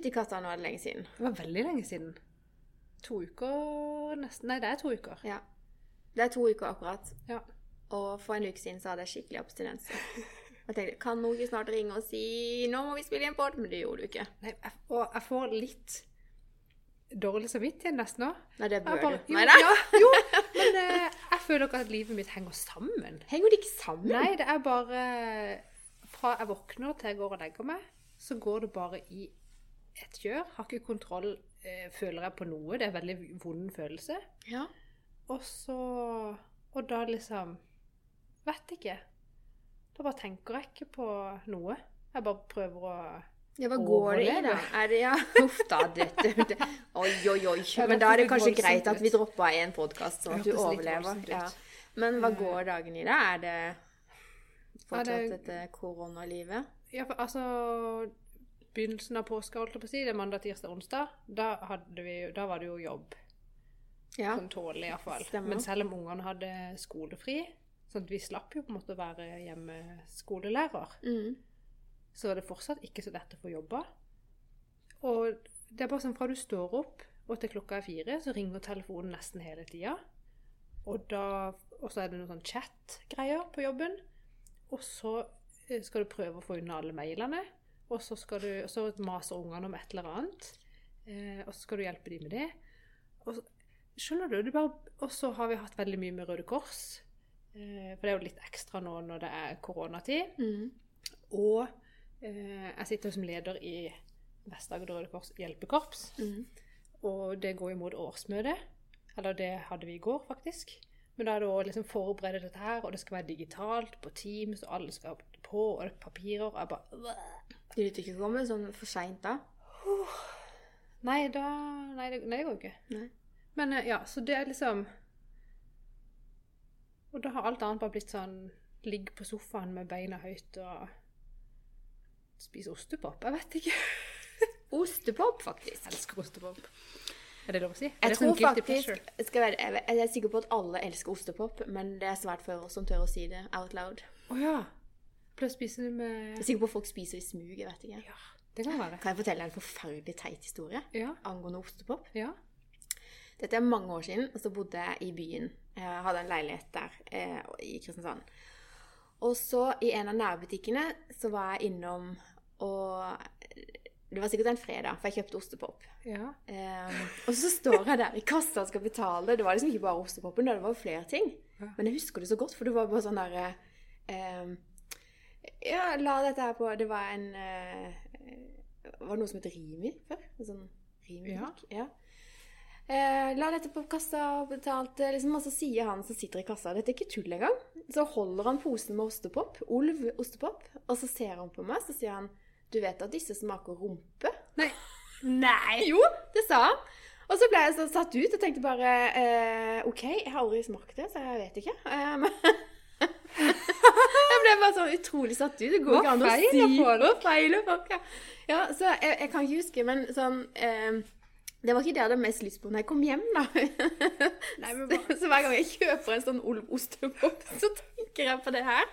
Fytti katta, nå er det lenge siden. Det var veldig lenge siden. To uker nesten. Nei, det er to uker. Ja. Det er to uker akkurat. Ja. Og for en uke siden så hadde jeg skikkelig abstinens. Jeg tenkte, kan ikke snart ringe og si 'nå må vi spille inn pod', men det gjorde du ikke. Nei, jeg, og jeg får litt dårlig samvittighet nesten òg. Nei, det bør bare- du. jo, Nei da. Ja, jo, men eh, jeg føler ikke at livet mitt henger sammen. Henger det ikke sammen? Nei, det er bare Fra jeg våkner til jeg går og legger meg, så går det bare i et kjør. Har ikke kontroll, eh, føler jeg på noe. Det er en veldig vond følelse. Ja. Og så Og da liksom Vet ikke. Da bare tenker jeg ikke på noe. Jeg bare prøver å Ja, hva går det i, da? Er det, ja, Uff da, dette det. Oi, oi, oi. Men da er det kanskje greit at vi droppa en podkast, sånn at du overlever. Ja. Men hva Eh, går dagen i, da? Er det fortsatt dette koronalivet? Ja, for altså Begynnelsen av påska, holdt jeg på å si, det er mandag, tirsdag, onsdag. Da, vi, da var det jo jobb. Ja. Sånn tålelig iallfall. Men selv om ungene hadde skolefri, sånn at vi slapp jo på en måte å være hjemmeskolelærer, Mm. så var det fortsatt ikke så lett å få jobba. Og det er bare sånn fra du står opp og til klokka er fire, så ringer telefonen nesten hele tida. Og, da, og så er det noen sånn chat-greier på jobben. Og så eh, skal du prøve å få unna alle mailene. Og så, skal du, så maser ungene om et eller annet. Eh, og så skal du hjelpe dem med det. Og så, skjønner du? det bare, og så har vi hatt veldig mye med Røde Kors. Eh, for det er jo litt ekstra nå når det er koronatid. Mm. Og eh, jeg sitter som leder i Vest-Agder Røde Kors hjelpekorps. Mm. Og det går imot årsmøtet. Eller det hadde vi i går, faktisk. Men da er det å liksom forberede dette her, og det skal være digitalt på Teams, og alle skal på, og det er papirer. Og jeg bare Vet ikke komme sånn for seint da? Nei, da Nei, det, nei, det går jo ikke. Nei. Men eh, ja, så det er liksom Og da har alt annet bare blitt sånn Ligge på sofaen med beina høyt og spise ostepop. Jeg vet ikke. Ostepop, faktisk. Jeg elsker ostepop. Er det lov å si? Er Jeg sånn tror faktisk skal være, jeg er sikker på at alle elsker ostepop, men det er svært få som tør å si det out loud. Oh, ja. Pleier å spise det Jeg med er sikker på at folk spiser i smug. jeg vet ikke. Ja, det kan være. Kan jeg fortelle en forferdelig teit historie Ja. angående ostepop? Ja. Dette er mange år siden, og så bodde jeg i byen. Jeg hadde en leilighet der eh, i Kristiansand. Og så i en av nærbutikkene så var jeg innom og Det var sikkert en fredag, for jeg kjøpte ostepop. ja. Eh, og så står jeg der i kassa og skal betale. Det var liksom ikke bare ostepopen, det var flere ting. Men jeg husker det så godt, for det var bare sånn derre eh, Ja, la dette her på Det var en uh, Var det noe som het Rimi før? En sånn Rimi-butikk? Ja. Uh, la dette på kassa og betalte, liksom, og så sier han som sitter i kassa Dette er ikke tull engang. Så holder han posen med ostepop, Olv ostepop, og så ser han på meg, så sier han Du vet at disse smaker rumpe? Nei. Nei! Jo, det sa han. Og så ble jeg så satt ut og tenkte bare eh, OK, jeg har aldri smakt det, så jeg vet ikke. Eh, jeg bare så utrolig satt ut. Det går Hva ikke an å si? Hva feiler folk? Ja, ja så jeg, jeg kan ikke huske, men sånn eh, Det var ikke det jeg hadde mest lyst på når jeg kom hjem, da. Nei, så hver gang jeg kjøper en sånn Olv ostepop, så tenker jeg på det her.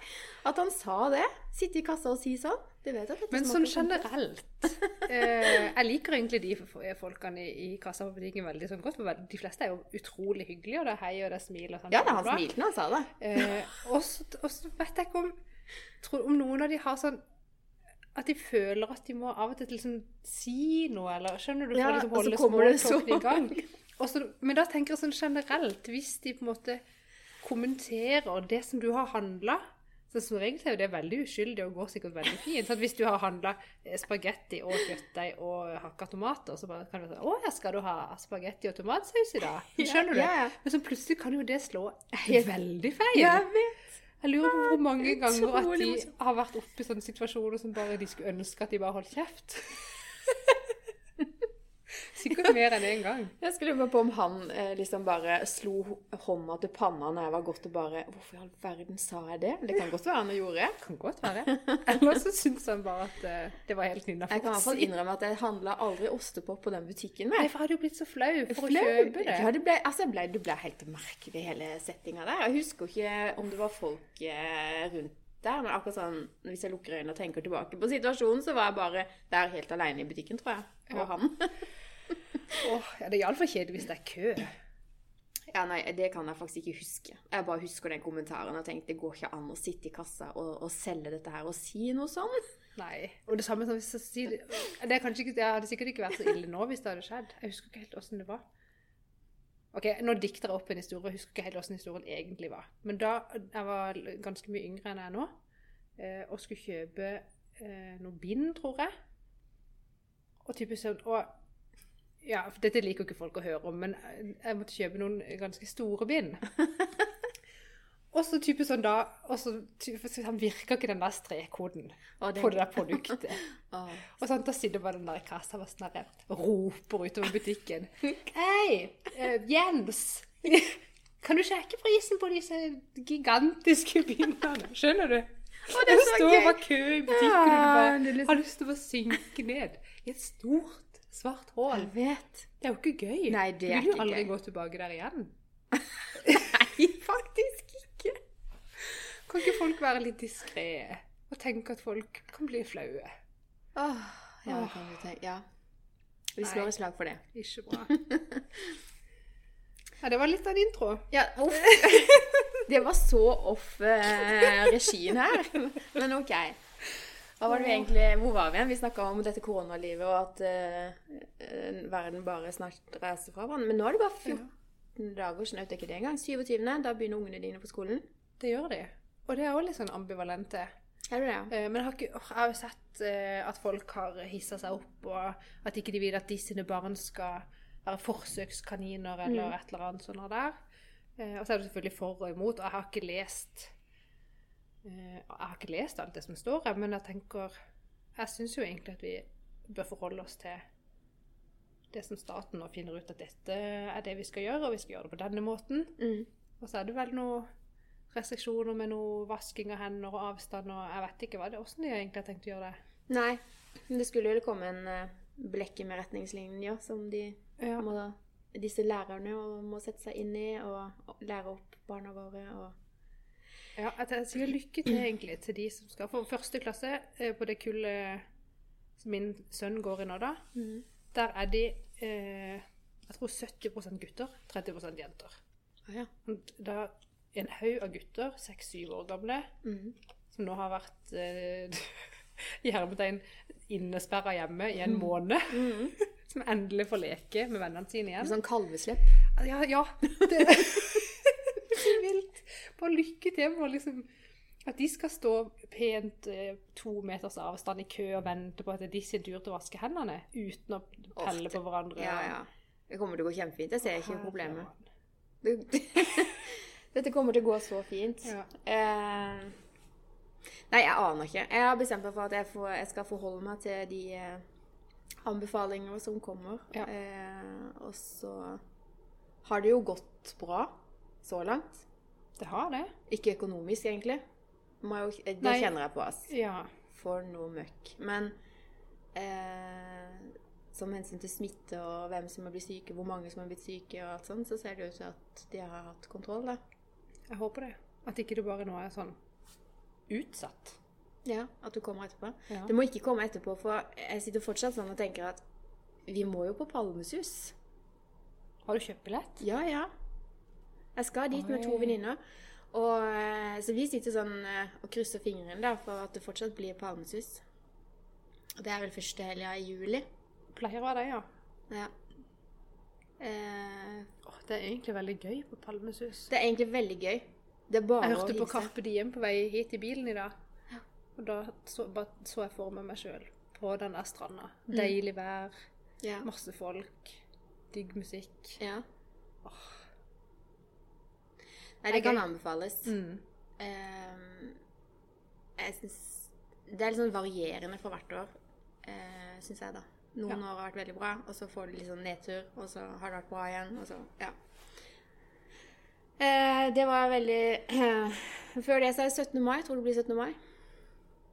At han sa det. Sitte i kassa og si sånn. Det vet at dette Men sånn generelt eh, Jeg liker egentlig de folkene i, i kassa på butikken veldig sånn godt. For de fleste er jo utrolig hyggelige, og det er hei og det er smil og sånn. Ja, da, han smilte når han sa det. Eh, og så vet jeg ikke om tror, Om noen av de har sånn At de føler at de må av og til liksom si noe, eller skjønner du? For Ja, liksom holde småtalken i gang. Og så, men da tenker jeg sånn generelt, hvis de på en måte kommenterer det som du har handla så Som regel er det veldig uskyldig og går sikkert veldig fint. Så at hvis du har handla spagetti og kjøttdeig og hakka tomater, så bare kan du si 'Å ja, skal du ha spagetti og tomatsaus i dag?' Skjønner du? Ja, ja. Men så plutselig kan jo det slå veldig feil. Jeg vet. Jeg lurer på hvor mange ganger at de har vært oppe i sånne situasjoner som bare de skulle ønske at de bare holdt kjeft. Sikkert mer enn én gang. Jeg skulle lure på om han eh, liksom bare slo hånda til panna når jeg var godt og bare Hvorfor i all verden sa jeg det? Det kan godt være han gjorde. Det Kan godt være. Eller så syns han bare at eh, det var helt innafor. Jeg kan i hvert fall innrømme at jeg handla aldri ostepop på den butikken. Nei, for jeg hadde jo blitt så flau for Flau. å kjøpe det. Ja, det ble, altså, ble, det ble helt merkelig, hele settinga der. Jeg husker ikke om det var folk eh, rundt der, men akkurat sånn hvis jeg lukker øynene og tenker tilbake på situasjonen, så var jeg bare der helt alene i butikken, tror jeg. Og Ja. han. Åh, ja, det er iallfall kjedelig hvis det er kø. Ja, nei, det kan jeg faktisk ikke huske. Jeg bare husker den kommentaren og tenkte det går ikke an å sitte i kassa og, og selge dette her og si noe sånt. Nei. Og det samme som hvis jeg sier det ikke, Det hadde sikkert ikke vært så ille nå hvis det hadde skjedd. Jeg husker ikke helt åssen det var. Ok, Nå dikter jeg opp en historie, jeg husker ikke helt åssen historien egentlig var. Men da jeg var ganske mye yngre enn jeg er nå, eh, og skulle kjøpe eh, noe bind, tror jeg. Og typisk sånn og, Ja, for dette liker jo ikke folk å høre om, men jeg måtte kjøpe noen ganske store bind. Og så typisk sånn da også, sånn, virka ikke den der strekkoden Og det- på det der produktet. oh. Og sånn, da sitter bare den der i kassa og sånn der, roper utover butikken. Hei, uh, Jens! Kan du sjekke prisen på disse gigantiske bindene? Skjønner du? Oh, det er så står bare kø i butikken, og Ja, du er bare har lyst til å synke ned i et stort, svart hål. Jeg vet. Det er jo ikke gøy. Nei, det er ikke du vil du aldri gøy. gå tilbake der igjen. Nei, faktisk ikke. Kan ikke folk være litt diskré og tenke at folk kan bli flaue? Åh, ja, det kan du tenke. Ja. Vi slår et slag for det. Ikke bra. Ja, det var litt av en intro. Ja, uff. Det var så off eh, regien her. Men ok. Var det egentlig, hvor var vi igjen? Vi snakka om dette koronalivet og at eh, eh, verden bare snart reiser fra hverandre. Men nå er det bare 14 dager, skjønner jeg ikke det engang. 27. Da begynner ungene dine på skolen. Det gjør de. Og det er også litt sånn ambivalente. Du det? ja. Men jeg har, ikke, jeg har jo sett eh, at folk har hissa seg opp, og at ikke de vil at de sine barn skal være forsøkskaniner eller et eller annet sånt der. Eh, Og så er det selvfølgelig for og imot, og jeg har ikke lest eh, Jeg har ikke lest alt det som står her, men jeg tenker Jeg syns jo egentlig at vi bør forholde oss til det som staten nå finner ut at dette er det vi skal gjøre, og vi skal gjøre det på denne måten. Mm. Og så er det vel noen restriksjoner med noe vasking av hender og avstand og jeg vet ikke hva det er. Hvordan de egentlig har tenkt å gjøre det. Nei. Men det skulle jo komme en uh, blekke med retningslinjer som de Ja. må, disse lærerne må sette seg inn i og lære opp barna våre. Og Ja, jeg sier lykke til egentlig til de som skal For første klasse eh, på det kullet som min sønn går i nå, da. Der er de eh, jeg tror 70% gutter, 30% jenter. Ah, ja. Da en haug av gutter, 6-7 år gamle, mm. som nå har vært eh, i hermetegn innesperra hjemme i en måned, Mm. som endelig får leke med vennene sine igjen. En Sånn kalveslepp. Ja, ja. Det, det er vilt. Bare lykke til med å liksom At de skal stå pent eh, to meters avstand i kø og vente på at det er de sin tur til å vaske hendene, uten å pelle Ofte. på hverandre. Ja, ja. Det kommer til å gå kjempefint. Jeg ser ikke problemet. Det- Dette kommer til å gå så fint. Ja. Eh, nei, jeg aner ikke. Jeg har bestemt meg for at jeg, får, jeg skal forholde meg til de eh, anbefalinger som kommer. Ja. Eh, og så har det jo gått bra så langt. Det har det. Ikke økonomisk, egentlig. Det Nei. kjenner jeg på, ass. Ja. For noe møkk. Men eh, som hensyn til smitte og hvem som har blitt syke, hvor mange som har blitt syke og alt sånt, så ser det ut til at de har hatt kontroll, da. Jeg håper det. At ikke det bare nå er sånn utsatt. Ja, at du kommer etterpå. Ja. Det må ikke komme etterpå, for jeg sitter fortsatt sånn og tenker at vi må jo på Palmesus. Har du kjøpt billett? Ja, ja. Jeg skal dit med to venninner. Og, eh, så vi sitter sånn eh, og krysser fingrene da, for at det fortsatt blir Palmesus. Og det er vel første helga i juli. Pleier å være det, ja. Ja. Eh, Åh, det er egentlig veldig gøy på Palmesus. det er egentlig veldig gøy. Jeg hørte på Karpe Diem på vei hit i bilen i dag. Og da så, bare, så jeg for meg meg sjøl på den der stranda. Deilig vær, Ja. masse folk, digg musikk. ja. Åh. Nei, Det kan anbefales. Mm. Ehm, jeg synes Det er litt sånn varierende for hvert år, uh, syns jeg, da. Noen Ja. år har vært veldig bra, og så får du litt sånn nedtur, og så har det vært bra igjen, og så Ja. Uh, det var veldig Før det så er det 17. mai. Tror du det blir 17. mai?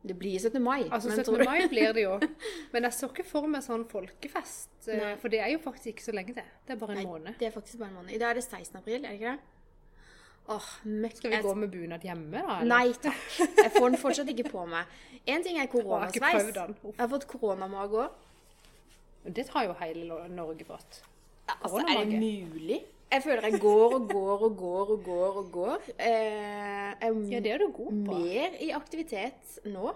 Det blir 17. mai. Altså men 17. mai blir det jo. Men jeg så ikke for meg sånn folkefest. Nei. For det er jo faktisk ikke så lenge til. Det er bare en Nei, måned. Det er faktisk bare en måned. I dag er det 16. april, er det ikke det? Åh, møkk. Skal vi gå med bunad hjemme, da? eller? Nei takk. Jeg får den fortsatt ikke på meg. En ting er koronasveis. Jeg har fått koronamage òg. Det har jo hele Norge fått. Altså, er det mulig? Jeg føler jeg går og går og går og går og går. Eh, jeg Ja, det er du god på. mer i aktivitet nå.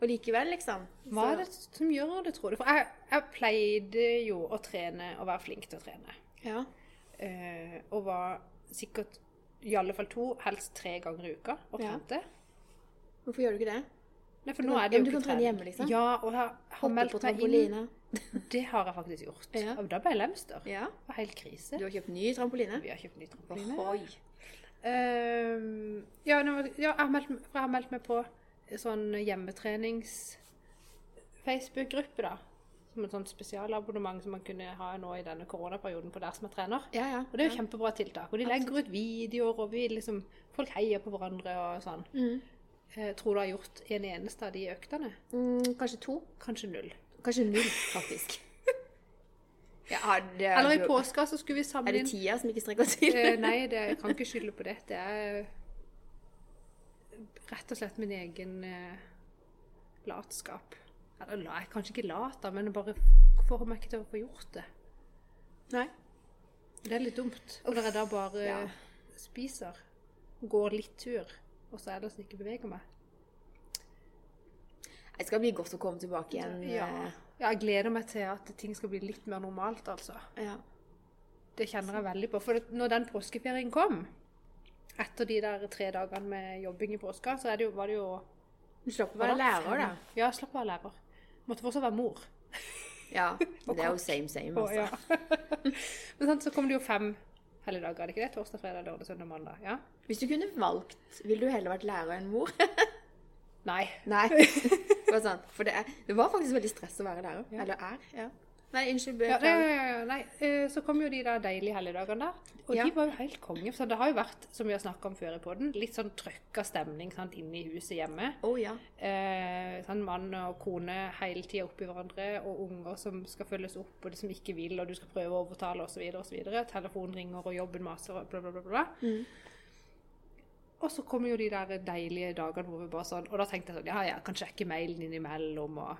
Og likevel, liksom. Hva er det som gjør det, tror du? For jeg, jeg pleide jo å trene og være flink til å trene. Ja. Eh, og var sikkert i alle fall to, helst tre ganger i uka og Ja. Hvorfor gjør du ikke det? Nei, for Du nå kan- er det ja, jo men du kan trene hjemme, liksom? Ja, og jeg har meldt meg inn. Det har jeg faktisk gjort. Ja. Og Da ble jeg lemster. Det var helt krise. Du har kjøpt ny trampoline? Vi har kjøpt ny trampoline. Ohoi. Uh, ja, var ja, jeg, har meldt, jeg har meldt meg på sånn hjemmetrenings-Facebook-gruppe, da. Som et sånt spesialabonnement som man kunne ha nå i denne koronaperioden på der som er trener. Ja, ja. Og det er jo kjempebra tiltak. Og de legger ut videoer, og vi liksom, folk heier på hverandre og sånn. Mm. Eh, tror du har gjort en eneste av de øktene? Mm, kanskje to? Kanskje null. Kanskje null, faktisk. Ja, det, Eller i påska så skulle vi Er det tida som ikke strekker til? Eh, nei, det, jeg kan ikke skylde på det. Det er rett og slett min egen eh, latskap. Eller la, jeg kanskje ikke lat, da, men jeg bare får meg ikke til å få gjort det. Nei. Det er litt dumt. Og når jeg da bare Ja. spiser, går litt tur, og så ellers ikke beveger meg. Det skal bli godt å komme tilbake igjen. Ja. ja. Jeg gleder meg til at ting skal bli litt mer normalt, altså. ja. Det kjenner jeg veldig på. For når den påskeferien kom, etter de der tre dagene med jobbing i påska, så det jo, var det jo Du slapp å være lærer, da. Ja, slapp å være lærer. Måtte fortsatt være mor. Ja, det er jo same, same, Og, altså. ja. Men sant, så kom det jo fem helligdager, er det ikke det? Torsdag, fredag, lørdag, søndag, mandag. Ja? Hvis du kunne valgt, ville du heller vært lærer enn mor? Nei. Nei. Det var sant. For det, er, det var faktisk veldig stress å være lærer. Ja. Eller er. Ja. Nei, unnskyld. bøker. ja, ja, ja, nei. eh, Så kom jo de der deilige helligdagene. Og Ja. de var jo helt konge. Så det har jo vært, som vi har snakket om før i poden, litt sånn trøkka stemning sant, inne i huset hjemme. Oh, ja. Eh, sånn mann og kone hele tida oppi hverandre, og unger som skal følges opp, og de som ikke vil, og du skal prøve å overtale osv. osv. Telefonen ringer, og jobben maser, og bla, bla, bla. bla. Mm. Og så kommer jo de der deilige dagene hvor vi bare sånn Og da tenkte jeg sånn Ja, jeg kan sjekke mailen innimellom, og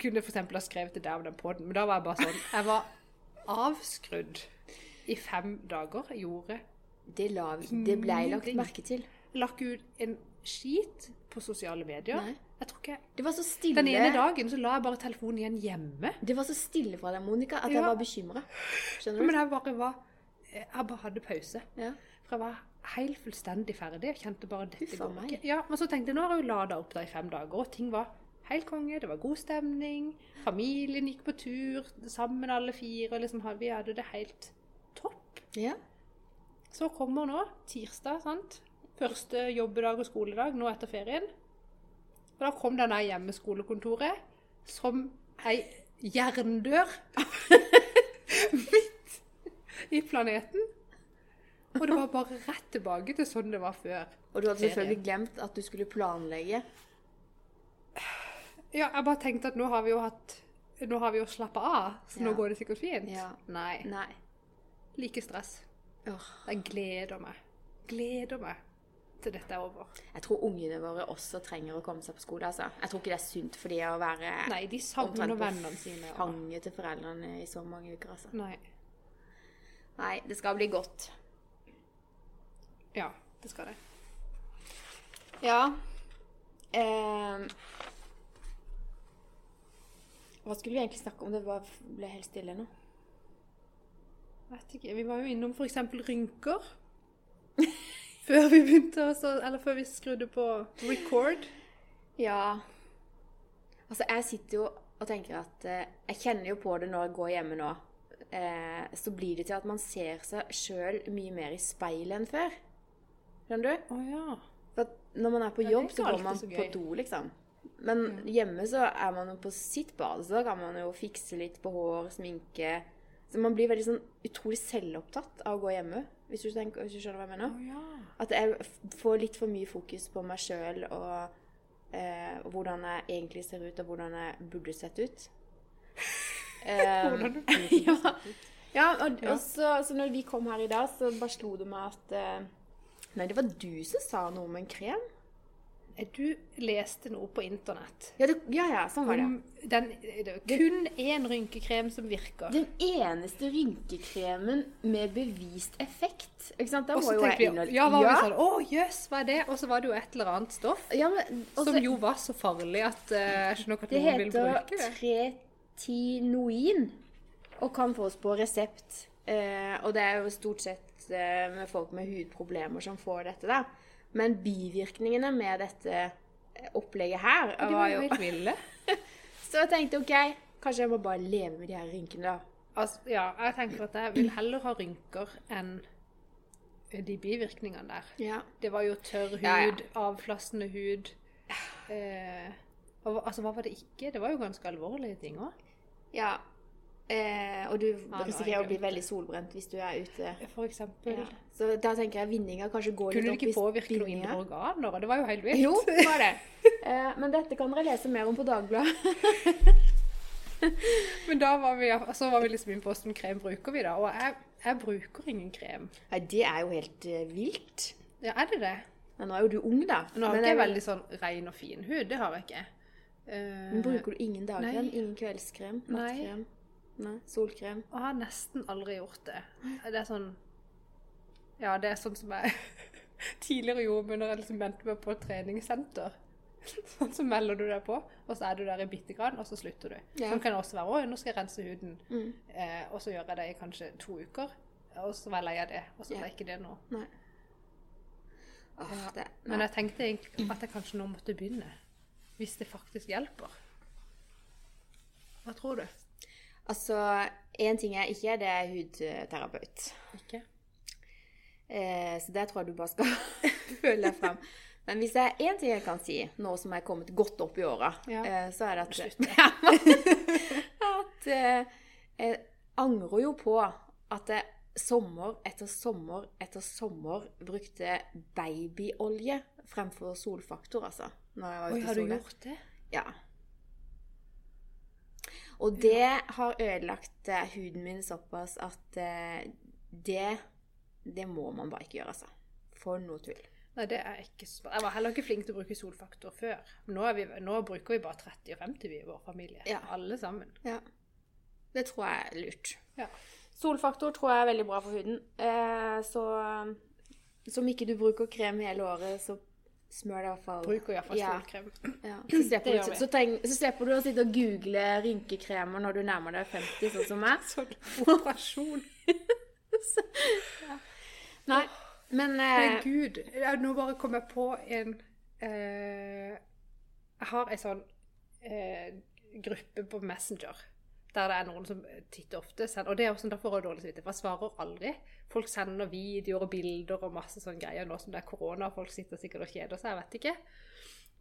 kunne eksempel ha skrevet det der om den podden, men da var jeg bare sånn Jeg var avskrudd i fem dager. Gjorde Det, la, det ble lagt merke til. lagt ut en skit på sosiale medier. Nei. Jeg tror ikke Det var så stille. Den ene dagen så la jeg bare telefonen igjen hjemme. Det var så stille fra deg, Monica, at Ja. jeg var bekymra. Skjønner Men jeg bare var Jeg bare hadde pause. Ja. For jeg var helt fullstendig ferdig. Jeg kjente bare dette går ikke. Ja, men så tenkte jeg nå har jeg jo lada opp da i fem dager, og ting var helt konge. Det var god stemning. Familien gikk på tur sammen alle fire. og liksom, Vi hadde det helt topp. ja. Så kommer nå tirsdag, sant. Første jobbedag og skoledag nå etter ferien. Og da kom denne hjemmeskolekontoret som ei jerndør midt i planeten. Og det var bare rett tilbake til sånn det var før. Og du hadde selvfølgelig glemt at du skulle planlegge. Ja, jeg bare tenkte at nå har vi jo hatt Nå har vi jo slappa av, så nå går det sikkert fint. Ja. Nei. Nei. Like stress. Oh. Jeg gleder meg. Gleder meg til dette er over. Jeg tror ungene våre også trenger å komme seg på skole. altså. Jeg tror ikke det er sunt for dem å være Nei, de savner omtrent på vennene sine. og- fanget til foreldrene i så mange uker. altså. Nei. Nei, det skal bli godt. Ja, det skal det. Ja. Ehm. Hva skulle vi egentlig snakke om? Det var, ble helt stille nå. Vet ikke. Vi var jo innom eksempel rynker. før vi begynte å Eller før vi skrudde på record. Ja. Altså, jeg sitter jo og tenker at eh, Jeg kjenner jo på det når jeg går hjemme nå. Eh, så blir det til at man ser seg sjøl mye mer i speilet enn før. Skjønner du? Å ja. For når man er på Ja, er jobb, så går man så på do, liksom. Men hjemme så er man jo på sitt bad, så da kan man jo fikse litt på hår, sminke Så man blir veldig sånn utrolig selvopptatt av å gå hjemme, hvis du, tenker, hvis du skjønner hva jeg mener? Oh, ja. At jeg får litt for mye fokus på meg sjøl og eh, hvordan jeg egentlig ser ut, og hvordan jeg burde sett ut. Eh, Hvordan du burde ja. ut. Ja, og, Ja. og så, så når vi kom her i dag, så bare slo det meg at eh, Nei, det var du som sa noe om en krem. Eh, Du leste noe på internett Ja, det, ja, ja, sånn var det. den, det er kun én rynkekrem som virker. Den eneste rynkekremen med bevist effekt. Ikke sant? Da så jo jeg innholde ja, var ja, sånn Å, jøss, hva er det? Og så var det jo et eller annet stoff ja, men, også, som jo var så farlig at eh, jeg skjønner ikke at Det noen vil heter bruke det. tretinoin og kan fås på resept. Uh, og det er jo stort sett uh, med folk med hudproblemer som får dette, da. Men bivirkningene med dette eh, opplegget her De var jo jo helt ville. Så jeg tenkte OK, kanskje jeg må bare leve med de her rynkene, da. Altså, ja, jeg tenker at jeg vil heller ha rynker enn de bivirkningene der. Ja. Det var jo tørr hud, Ja, ja. avflassende hud. Eh, og, altså, hva var det ikke? Det var jo ganske alvorlige ting òg. ja. Eh, og du ja, risikerer å bli veldig solbrent hvis du er ute. For eksempel. Ja. Så da tenker jeg vinninger kanskje går Kunne litt ikke opp i påvirke noen indre organer? Det var jo helt vilt. Jo, det var det. Eh, men dette kan dere lese mer om på Dagbladet. Men da var vi, så var vi liksom inne på hvordan krem bruker vi da. Og jeg, jeg bruker ingen krem. Nei, det er jo helt uh, vilt. Ja, er det det? Men nå er jo du ung, da. Nå har Men ikke jeg jeg- veldig sånn ren og fin hud. Det har jeg ikke. Uh, Men bruker du ingen dagkrem? Ingen kveldskrem? Nattkrem? Nei. Solkrem? Og jeg har nesten aldri gjort det. Det er sånn Ja, det er sånn som jeg tidligere gjorde når jeg liksom meldte meg på et treningssenter. Sånn så melder du deg på, og så er du der i bitte grann, og så slutter du. Ja. Sånn kan det også være. Å, nå skal jeg rense huden. Mm. Eh, og så gjør jeg det i kanskje to uker. Og så var jeg lei av det. Og så Ja. ble ikke det nå. Nei. Oh, det, Men jeg tenkte egentlig at jeg kanskje nå måtte begynne. Hvis det faktisk hjelper. Hva tror du? Altså, én ting jeg ikke er, det er hudterapeut. Ikke? Eh, så der tror jeg du bare skal føle deg fram. Men hvis det er én ting jeg kan si, nå som jeg er kommet godt opp i åra, Ja. eh, så er det at at eh, jeg angrer jo på at jeg sommer etter sommer etter sommer brukte babyolje fremfor solfaktor, altså. Når jeg var ute i har du gjort det? Ja. Og det har ødelagt eh, huden min såpass at eh, det Det må man bare ikke gjøre, altså. For noe tull. Nei, det er ikke så Jeg var heller ikke flink til å bruke solfaktor før. Nå, er vi, nå bruker vi bare 30 og 50 vi i vår familie. Ja. Alle sammen. Ja. Det tror jeg er lurt. Ja. Solfaktor tror jeg er veldig bra for huden. Eh, så som ikke du bruker krem hele året, så smør det i hvert fall. Bruker iallfall Ja. solkrem. Ja. Så, slipper Det du, så, treng, så slipper du å sitte og google rynkekremer når du nærmer deg 50, sånn som meg. Sånn operasjon. Nei, men eh, Nei, gud, ja, nå bare kom jeg på en eh, Jeg har ei sånn eh, gruppe på Messenger der det er noen som titter ofte. sender- Og det er også derfor jeg har dårlig samvittighet, for jeg svarer aldri. Folk sender videoer og bilder og masse sånne greier nå som det er korona, og folk sitter sikkert og kjeder seg, jeg vet ikke.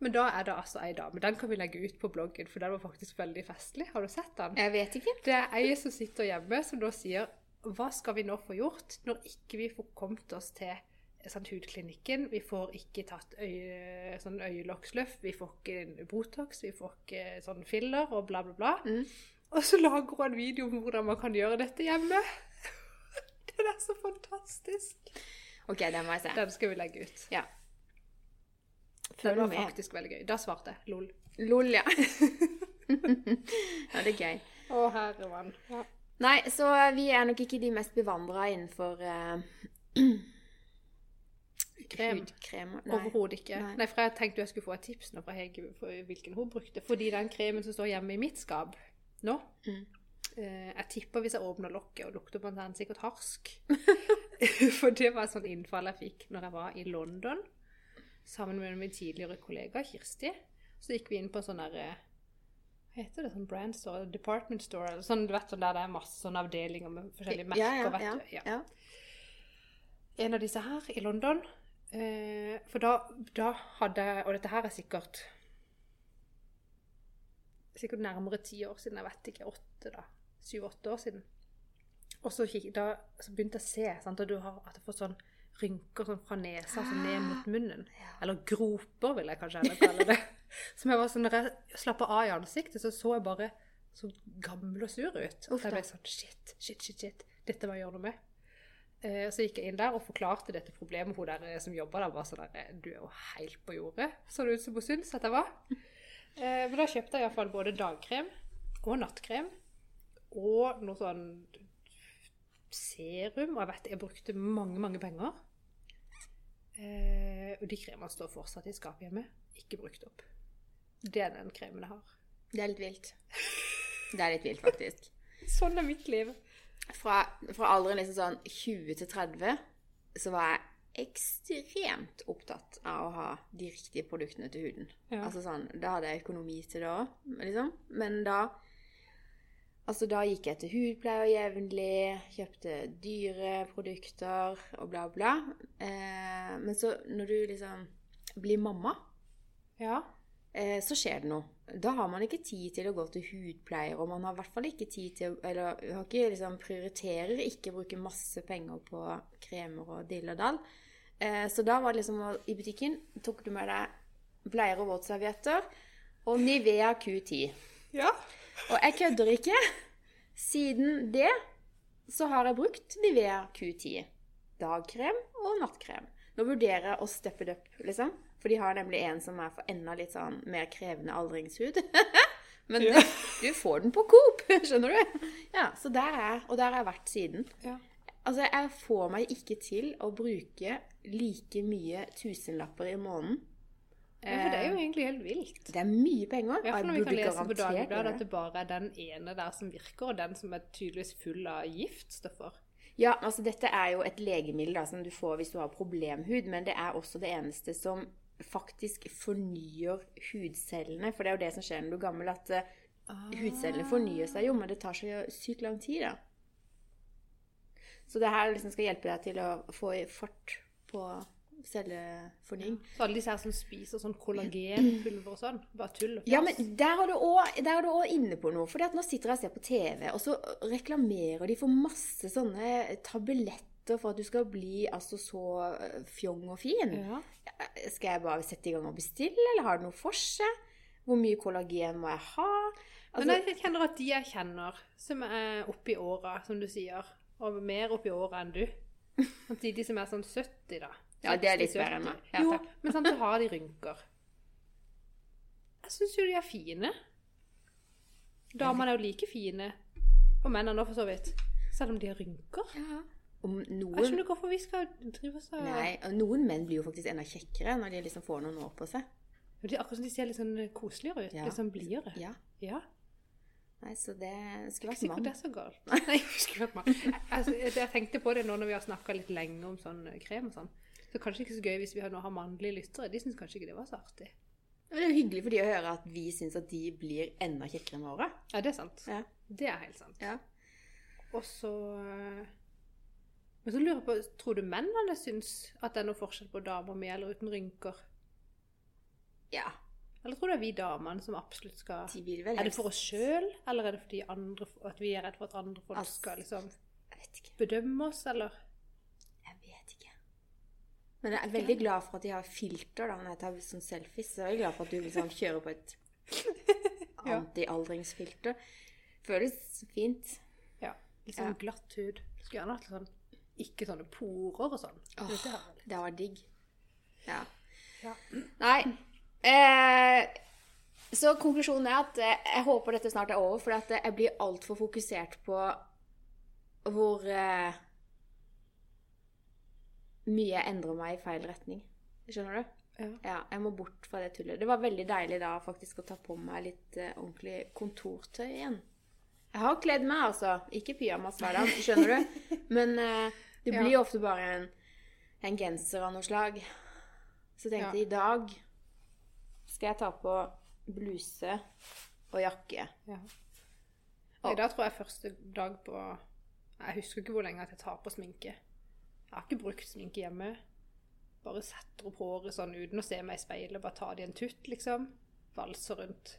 Men da er det altså ei dame. Den kan vi legge ut på bloggen, for den var faktisk veldig festlig. Har du sett den? jeg vet ikke. Det er ei som sitter hjemme, som da sier Hva skal vi nå få gjort når ikke vi får kommet oss til sånn, hudklinikken? Vi får ikke tatt øye, sånn øyelokksløft, vi får ikke Botox, vi får ikke sånn filler og bla, bla, bla. Mm. Og så lager hun en video om hvordan man kan gjøre dette hjemme. Den er så fantastisk. OK, den må jeg se. Den skal vi legge ut. Ja. Den var med. faktisk veldig gøy. Da svarte jeg lol. Lol, ja. ja, det er gøy. Å, herre mann. Ja. Nei, så vi er nok ikke de mest bevandra innenfor uh, Krem. hudkremer. Overhodet ikke. Nei. Nei. for jeg tenkte jeg skulle få et tips nå fra Hege hvilken hun brukte. Fordi den kremen som står hjemme i mitt skap nå Mm. eh, Jeg tipper hvis jeg åpner lokket og lukter på den, sikkert harsk. for det var et sånt innfall jeg fikk når jeg var i London sammen med min tidligere kollega Kirsti. Så gikk vi inn på en sånn derre Hva heter det? Sånn brand store? Department store? Eller sånn, du vet, sånn der det er masse sånne avdelinger med forskjellige merker. ja, ja, vet ja, du. Ja ja. en av disse her i London. Eh, for da, da hadde Og dette her er sikkert Sikkert nærmere ti år siden. Jeg vet ikke. Åtte, da. Syv-åtte år siden. Og så, kikk, da, så begynte jeg å se sant, at du har, at du får sånn rynker sånn fra nesa sånn ned mot munnen. Eller groper, vil jeg kanskje heller kalle det. Som jeg var sånn, Når jeg slappa av i ansiktet, så så jeg bare så gammel og sur ut. Og jeg ble sånn Shit, shit, shit. shit. dette må jeg gjøre noe med. Eh, så gikk jeg inn der og forklarte dette problemet. Hun der eh, som jobba der, var sånn der Du er jo helt på jordet, så det ut som hun syntes at jeg var. Eh, men da kjøpte jeg iallfall både dagkrem og nattkrem og noe sånn serum. Og jeg vet jeg brukte mange, mange penger. Eh, og de kremene står fortsatt i skapet hjemme. Ikke brukt opp. Det er den kremen jeg har. Det er litt vilt. Det er litt vilt, faktisk. Sånn er mitt liv. Fra, fra alderen liksom sånn 20 til 30 så var jeg ekstremt opptatt av å ha de riktige produktene til huden. Ja. Altså sånn, Da hadde jeg økonomi til det òg, liksom. Men da Altså, da gikk jeg til hudpleier jevnlig, kjøpte dyre produkter og bla, bla. Eh, men så, når du liksom blir mamma, Ja. eh, så skjer det noe. Da har man ikke tid til å gå til hudpleier, og man har i hvert fall ikke tid til Eller har ikke, liksom, prioriterer ikke å bruke masse penger på kremer og dill og dall. Eh, så da var det liksom I butikken tok du med deg bleier og våtservietter og Nivea Q10. ja. Og jeg kødder ikke. Siden det så har jeg brukt Nivea Q10. Dagkrem og nattkrem. Nå vurderer jeg å steppe det opp, liksom. For de har nemlig en som er for enda litt sånn mer krevende aldringshud. Men Ja. du, du får den på Coop, skjønner du? Ja, så der er. Og der har jeg vært siden. ja. Altså, jeg får meg ikke til å bruke like mye tusenlapper i måneden. Ja, for det er jo egentlig helt vilt. Det er mye penger. I hvert fall når vi kan lese på Dagbladet at det bare er den ene der som virker, og den som er tydeligvis full av giftstoffer. Ja, altså dette er jo et legemiddel da, som du får hvis du har problemhud, men det er også det eneste som faktisk fornyer hudcellene. For det er jo det som skjer når du er gammel, at ah. hudcellene fornyer seg jo, men det tar så sykt lang tid, da. Så det her liksom skal hjelpe deg til å få i fart på cellefornying. Så alle disse her som spiser sånn kollagenpulver og sånn, bare tull. Ja, men der er du òg inne på noe. For nå sitter jeg og ser på TV, og så reklamerer de for masse sånne tabletter for at du skal bli altså så eh, fjong og fin. Ja. Skal jeg bare sette i gang og bestille, eller har det noe for seg? Hvor mye kollagen må jeg ha? Altså, Men jeg kjenner at de jeg kjenner, som er oppi åra, som du sier, og mer oppi åra enn du De, som er sånn 70, da. Ja, det er litt 60, bedre enn meg. Ja, jo, men sant, så har de rynker. Jeg syns jo de er fine. Damene er jo like fine. Og mennene òg, for så vidt. Selv om de har rynker. ja. Om Jeg noen skjønner ikke hvorfor vi skal drive og Nei, og noen menn blir jo faktisk enda kjekkere når de liksom får noen år på seg. Det er Akkurat som de ser litt sånn koseligere ut. Ja. Litt sånn blidere. Ja. Ja. Nei, så det skulle vært mann. det er så galt. Nei, jeg skulle vært mann. Altså, jeg, tenkte på det nå når vi har snakka litt lenge om sånn eh, krem og sånn. Så kanskje ikke så gøy hvis vi nå har mannlige lyttere. De syns kanskje ikke det var så artig. Men det er jo hyggelig for de å høre at vi syns at de blir enda kjekkere enn året. Ja, det er sant. Ja. Det er helt sant. Ja. Og så eh, Men så lurer jeg på, tror du mennene syns at det er noe forskjell på damer med eller uten rynker? ja. Eller tror du det er vi damene som absolutt skal De vil vel Er det for oss sjøl, eller er det fordi andre, at vi er redd for at andre folk Altså, skal liksom bedømme oss, eller? Jeg vet ikke. Men jeg er veldig glad for at de har filter da, når jeg tar sånn selfies. Så jeg er glad for at du liksom kjører på et antialdringsfilter. Føles fint. Ja. Litt sånn Ja. glatt hud. Skulle gjerne hatt sånn ikke sånne porer og sånn. Åh. Det var digg. Ja. Ja. Nei. Eh, så konklusjonen er at eh, jeg håper dette snart er over, for at eh, jeg blir altfor fokusert på hvor eh, mye jeg endrer meg i feil retning. Skjønner du? Ja. Ja, jeg må bort fra det tullet. Det var veldig deilig da faktisk å ta på meg litt eh, ordentlig kontortøy igjen. Jeg har kledd meg, altså. Ikke pyjamas hver dag, skjønner du? Men eh, det blir ja. ofte bare en, en genser av noe slag. Så tenkte jeg i dag skal jeg ta på bluse og jakke. Ja. Og, da tror jeg første dag på Jeg husker ikke hvor lenge at jeg tar på sminke. Jeg har ikke brukt sminke hjemme. Bare setter opp håret sånn uten å se meg i speilet. Bare tar det i en tutt, liksom. Valser rundt.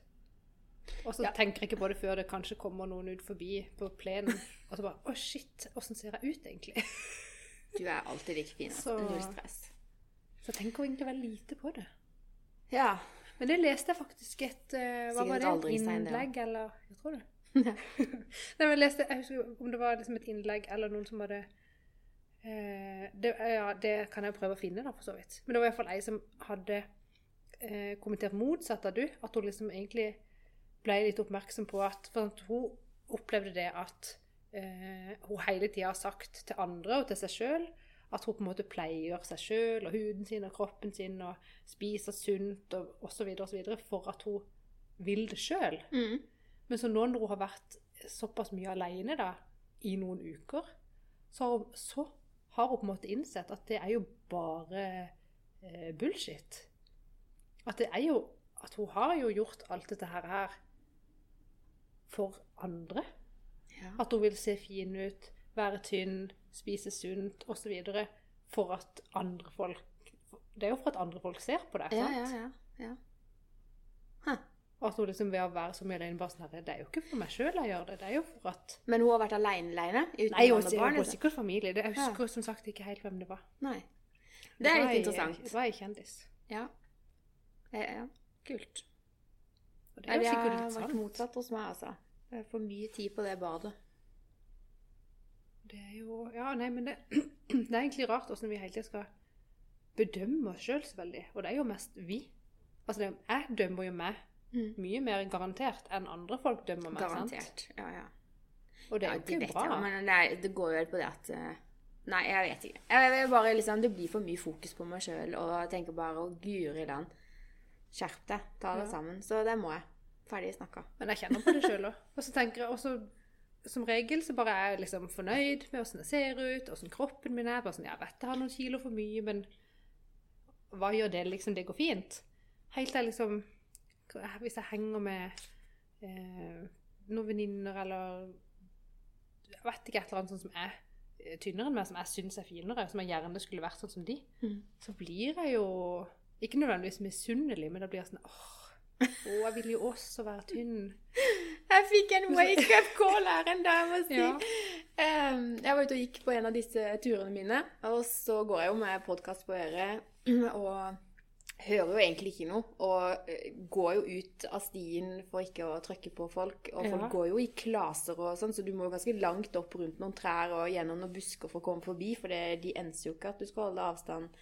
Og så Ja. tenker jeg ikke på det før det kanskje kommer noen ut forbi på plenen. Og så bare Å, shit, åssen ser jeg ut, egentlig? Du er alltid like fin. Altså. Så- Null stress. Så jeg tenker egentlig veldig lite på det. Ja. Men det leste jeg faktisk et uh, Hva var et det? det, Innlegg, eller Jeg tror det. Nei, men jeg leste, jeg husker om det var liksom et innlegg eller noen som hadde uh, det, Ja, det kan jeg prøve å finne, da, for så vidt. Men det var iallfall ei som hadde uh, kommentert motsatt av du. At hun liksom egentlig ble litt oppmerksom på at For at hun opplevde det at eh, hun hele tida har sagt til andre og til seg sjøl at hun på en måte pleier seg sjøl og huden sin og kroppen sin og spiser sunt og osv. osv. for at hun vil det sjøl. Mm. Men så nå når hun har vært såpass mye alene i noen uker, så har, hun, så har hun på en måte innsett at det er jo bare eh, bullshit. At det er jo At hun har jo gjort alt dette her, her for andre. Ja. At hun vil se fin ut, være tynn, spise sunt osv. For at andre folk Det er jo for at andre folk ser på deg. Ja, sant? ja, ja. ja. Og at hun liksom ved å være så mye alene bare sånn Det er jo ikke for meg sjøl jeg gjør det, det er jo for at Men hun har vært alene, alene? Uten Nei, hun har liksom? sikkert familie. Det, jeg Ja. husker som sagt ikke helt hvem det var. Nei. Det er litt interessant. Det var ei kjendis. Ja. ja. ja. Kult. Og det er jo det sikkert har vært motsatt hos meg, altså. Jeg får mye tid på det badet. Det er jo Ja, nei, men det, det er egentlig rart åssen vi hele tida skal bedømme oss sjøl så veldig. Og det er jo mest vi. Altså, det, jeg dømmer jo meg Mm. mye mer garantert enn andre folk dømmer meg. sant? Garantert. Ja, ja. Og det ja, er jo det ikke bra. jeg, men det, er, det går jo helt på det at eh, Nei, jeg vet ikke. Jeg, jeg bare liksom, Det blir for mye fokus på meg sjøl, og jeg tenker bare å guri land. Skjerp deg. Ta det Ja. sammen. Så det må jeg. Ferdig snakka. Men jeg kjenner på det sjøl òg. Og så tenker jeg også Som regel så bare er jeg liksom fornøyd med åssen jeg ser ut, åssen kroppen min er. Bare sånn, Jeg vet jeg har noen kilo for mye, men hva gjør det? Liksom, det går fint. Helt til liksom Hvis jeg henger med eh, noen venninner eller Jeg vet ikke, et eller annet sånt som er eh, tynnere enn meg, som jeg syns er finere, som jeg gjerne skulle vært sånn som de, Mm. så blir jeg jo ikke nødvendigvis misunnelig, men da blir jeg sånn åh, å, jeg vil jo også være tynn. Jeg fikk en wake-up call her en dag, må jeg si. Ja. Um, jeg var ute og gikk på en av disse turene mine, og så går jeg jo med podkast på øret og hører jo egentlig ikke noe. Og eh, går jo ut av stien for ikke å trykke på folk. Og folk Ja. går jo i klaser og sånn, så du må jo ganske langt opp rundt noen trær og gjennom noen busker for å komme forbi, for det, de enser jo ikke at du skal holde avstand.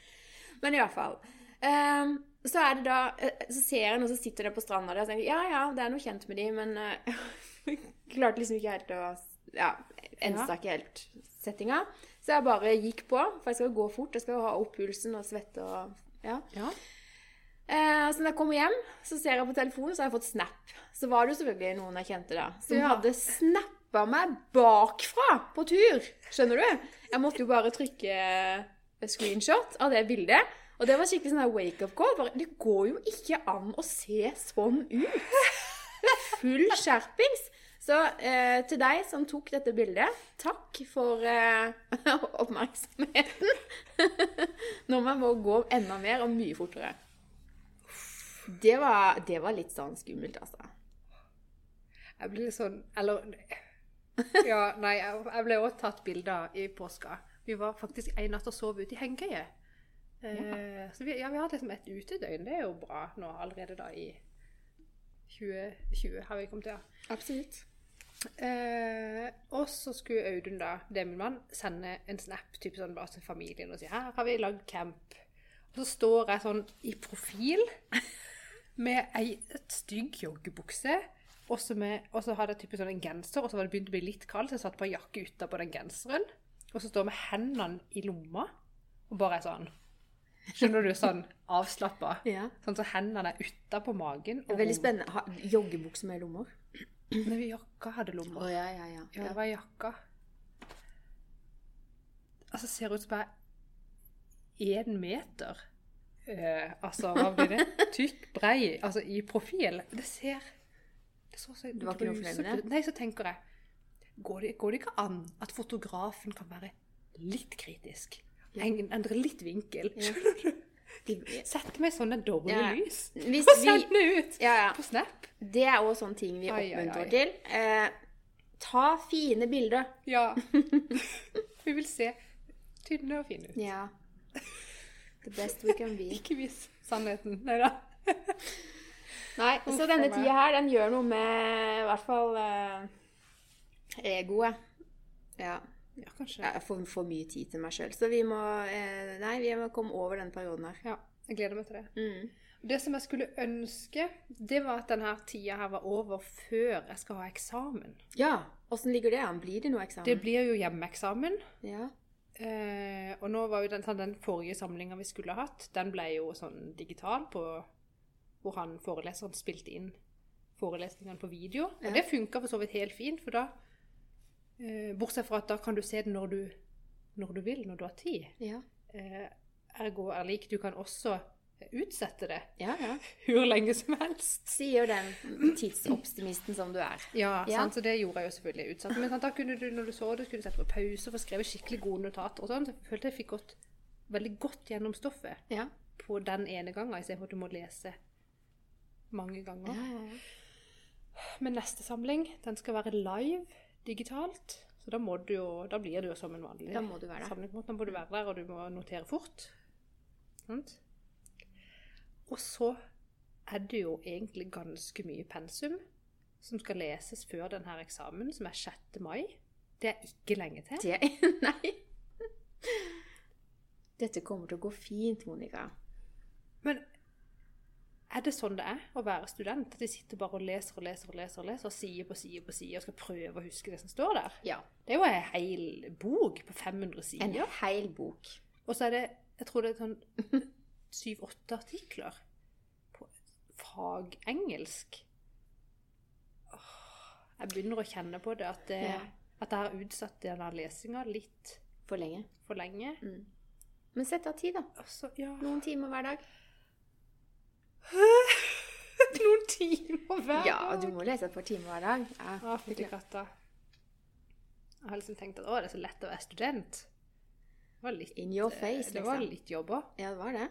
Men i hvert fall. Em, så er det da eh, Så ser jeg noen som sitter der på stranda og tenker ja, ja, det er noe kjent med de, men uh, klarte liksom ikke helt å Ja, ensa ikke helt settinga. Så jeg bare gikk på, for jeg skal jo gå fort. Jeg skal jo ha opp pulsen og svette og Ja. Ja. Eh, så når jeg kommer hjem, så ser jeg på telefonen, så har jeg fått snap. Så var det jo selvfølgelig noen jeg kjente da, som Ja. hadde snappa meg bakfra på tur. Skjønner du? Jeg måtte jo bare trykke screenshot av det bildet. Og det var skikkelig sånn her wake-up call. Bare, det går jo ikke an å se sånn ut. Full skjerpings. Så eh, til deg som tok dette bildet, takk for eh, oppmerksomheten. Nå må jeg gå enda mer og mye fortere. Det var, det var litt sånn skummelt, altså. Jeg ble litt sånn Eller Ja, nei, jeg ble også tatt bilder i påska. Vi var faktisk en natt og sov ute i hengekøye. Eh, så vi, ja, vi hadde liksom et utedøgn. Det er jo bra nå allerede da i 2020 har vi kommet til. Ja. Absolutt. Eh, og så skulle Audun, da, det er min mann, sende en snap type sånn bare til familien og si her har vi lagd camp. Og så står jeg sånn i profil med ei stygg joggebukse. Og så med- og så hadde jeg type sånn en genser, og så var det begynt å bli litt kaldt, så jeg satte på en jakke utapå den genseren. Og så står jeg med hendene i lomma og bare er sånn Skjønner du? Sånn avslappa. Ja. Sånn så hendene er utapå magen. og Veldig spennende. Ha, joggebukse med lommer. Nei, jakka hadde lommer. Oh, ja, ja, ja. Ja, det var jakka. Altså, ser ut som er én meter. Uh, altså, hva blir det? Tykk, brei, altså i profil. Det ser Det så så det var ikke noe flere med det? Nei, så tenker jeg går det, går det ikke an at fotografen kan være litt kritisk? En, endre litt vinkel. Skjønner du? De- setter meg sånne dårlige lys. Hvis Og sender send det ut Ja, ja. på Snap. Det er òg sånne ting vi oppmuntrer til. Eh, ta fine bilder. Ja. Vi vil se tynne og fine ut. Ja. The best we can be. Ikke vis sannheten. Nei da. Nei, så denne tida her, den gjør noe med i hvert fall eh, egoet. Ja. Ja, kanskje. Jeg får for mye tid til meg sjøl. Så vi må eh, Nei, vi må komme over den perioden her. Ja, jeg gleder meg til det. Mm. Det som jeg skulle ønske, det var at denne tida her var over før jeg skal ha eksamen. Ja. Åssen ligger det an? Blir det noe eksamen? Det blir jo hjemmeeksamen. Ja. Eh, og nå var jo den, den forrige samlinga vi skulle ha hatt, den ble jo sånn digital på Hvor han foreleseren spilte inn forelesningene på video. Ja. Og det funka for så vidt helt fint, for da Bortsett fra at da kan du se det når du, når du vil, når du har tid. Ja. Eh, ergo er lik. Du kan også utsette det Ja, ja. hvor lenge som helst. Sier den tidsoptimisten som du er. Ja, Ja. Så det gjorde jeg jo selvfølgelig utsatt. Men sant, da kunne du, når du så det, kunne du sette på pause og få skrevet skikkelig gode notater og sånn. Så jeg følte jeg fikk gått veldig godt gjennom stoffet Ja. på den ene gangen, istedenfor at du må lese mange ganger. ja, ja. Men neste samling, den skal være live digitalt. Så da, må du jo, da blir du jo som en vanlig Da må du være der. Da må du være der, og du må notere fort. Sant? Og så er det jo egentlig ganske mye pensum som skal leses før denne eksamen, som er 6. mai. Det er ikke lenge til. Det Nei. Dette kommer til å gå fint, Monica. Men er det sånn det er å være student? At de sitter bare og leser og leser og leser, og leser, og side på side på side og skal prøve å huske det som står der? Ja. Det er jo en hel bok på 500 sider. En hel bok. Og så er det, jeg tror det er sånn syv-åtte artikler på fagengelsk. Åh, Jeg begynner å kjenne på det, at, det, Ja. at jeg har utsatt denne lesinga litt For lenge. for lenge. Mm. Men sett av tid, da. Altså, ja Noen timer hver dag. Noen timer hver dag. Ja, du må lese et par timer hver dag. Ja, å, fytti katta. Jeg har liksom tenkt at å, det er så lett å være student. Det var litt, In your face, det var liksom. litt jobb òg. Ja, det var det.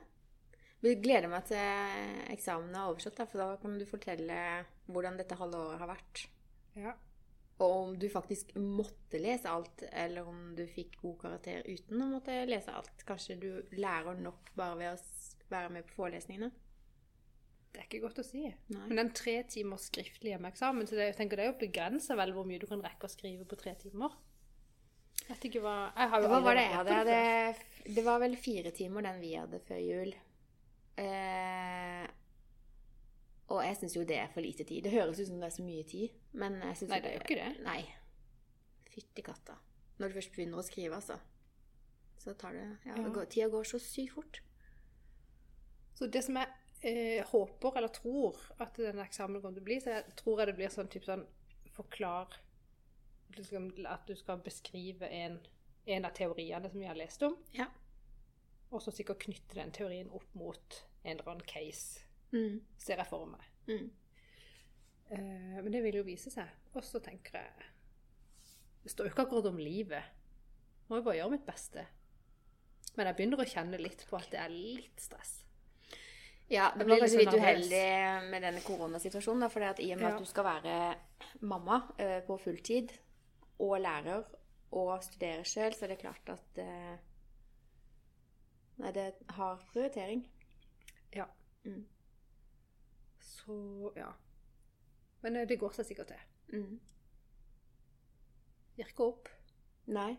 Jeg gleder meg til eksamen er overstått, for da kan du fortelle hvordan dette halve året har vært. Ja. Og om du faktisk måtte lese alt, eller om du fikk god karakter uten å måtte lese alt. Kanskje du lærer nok bare ved å være med på forelesningene. Det er ikke godt å si. Nei. Men den tre timers skriftlig hjemmeeksamen, så det, jeg tenker det er jo begrensa vel hvor mye du kan rekke å skrive på tre timer. Jeg vet ikke hva Jeg har jo Hva var det jeg hadde? Det, Det var vel fire timer den vi hadde før jul. Eh, og jeg syns jo det er for lite tid. Det høres ut som det er så mye tid, men jeg syns Nei, det er jo ikke det. Nei. Fytti katta. Når du først begynner å skrive, altså. Så tar det Ja, Ja. går, tida går så sykt fort. Så det som jeg eh, håper, eller tror, at denne eksamen kommer til å bli, så jeg tror jeg det blir sånn typ sånn Forklar skal, at du skal beskrive en, en av teoriene som vi har lest om. Ja. Og så sikkert knytte den teorien opp mot en eller annen case, Mm. ser jeg for meg. Mm. Eh, men det vil jo vise seg. Og så tenker jeg Det står jo ikke akkurat om livet. Må jo bare gjøre mitt beste. Men jeg begynner å kjenne litt på at det er litt stress. Ja, det det litt litt sånn uheldig med denne koronasituasjonen. For i og med Ja. at du skal være mamma uh, på fulltid, og lærer, og studere sjøl, så er det klart at uh, Nei, det har prioritering. Ja. Mm. Så ja. Men eh, det går seg sikkert til. Mm. Virker opp. Nei.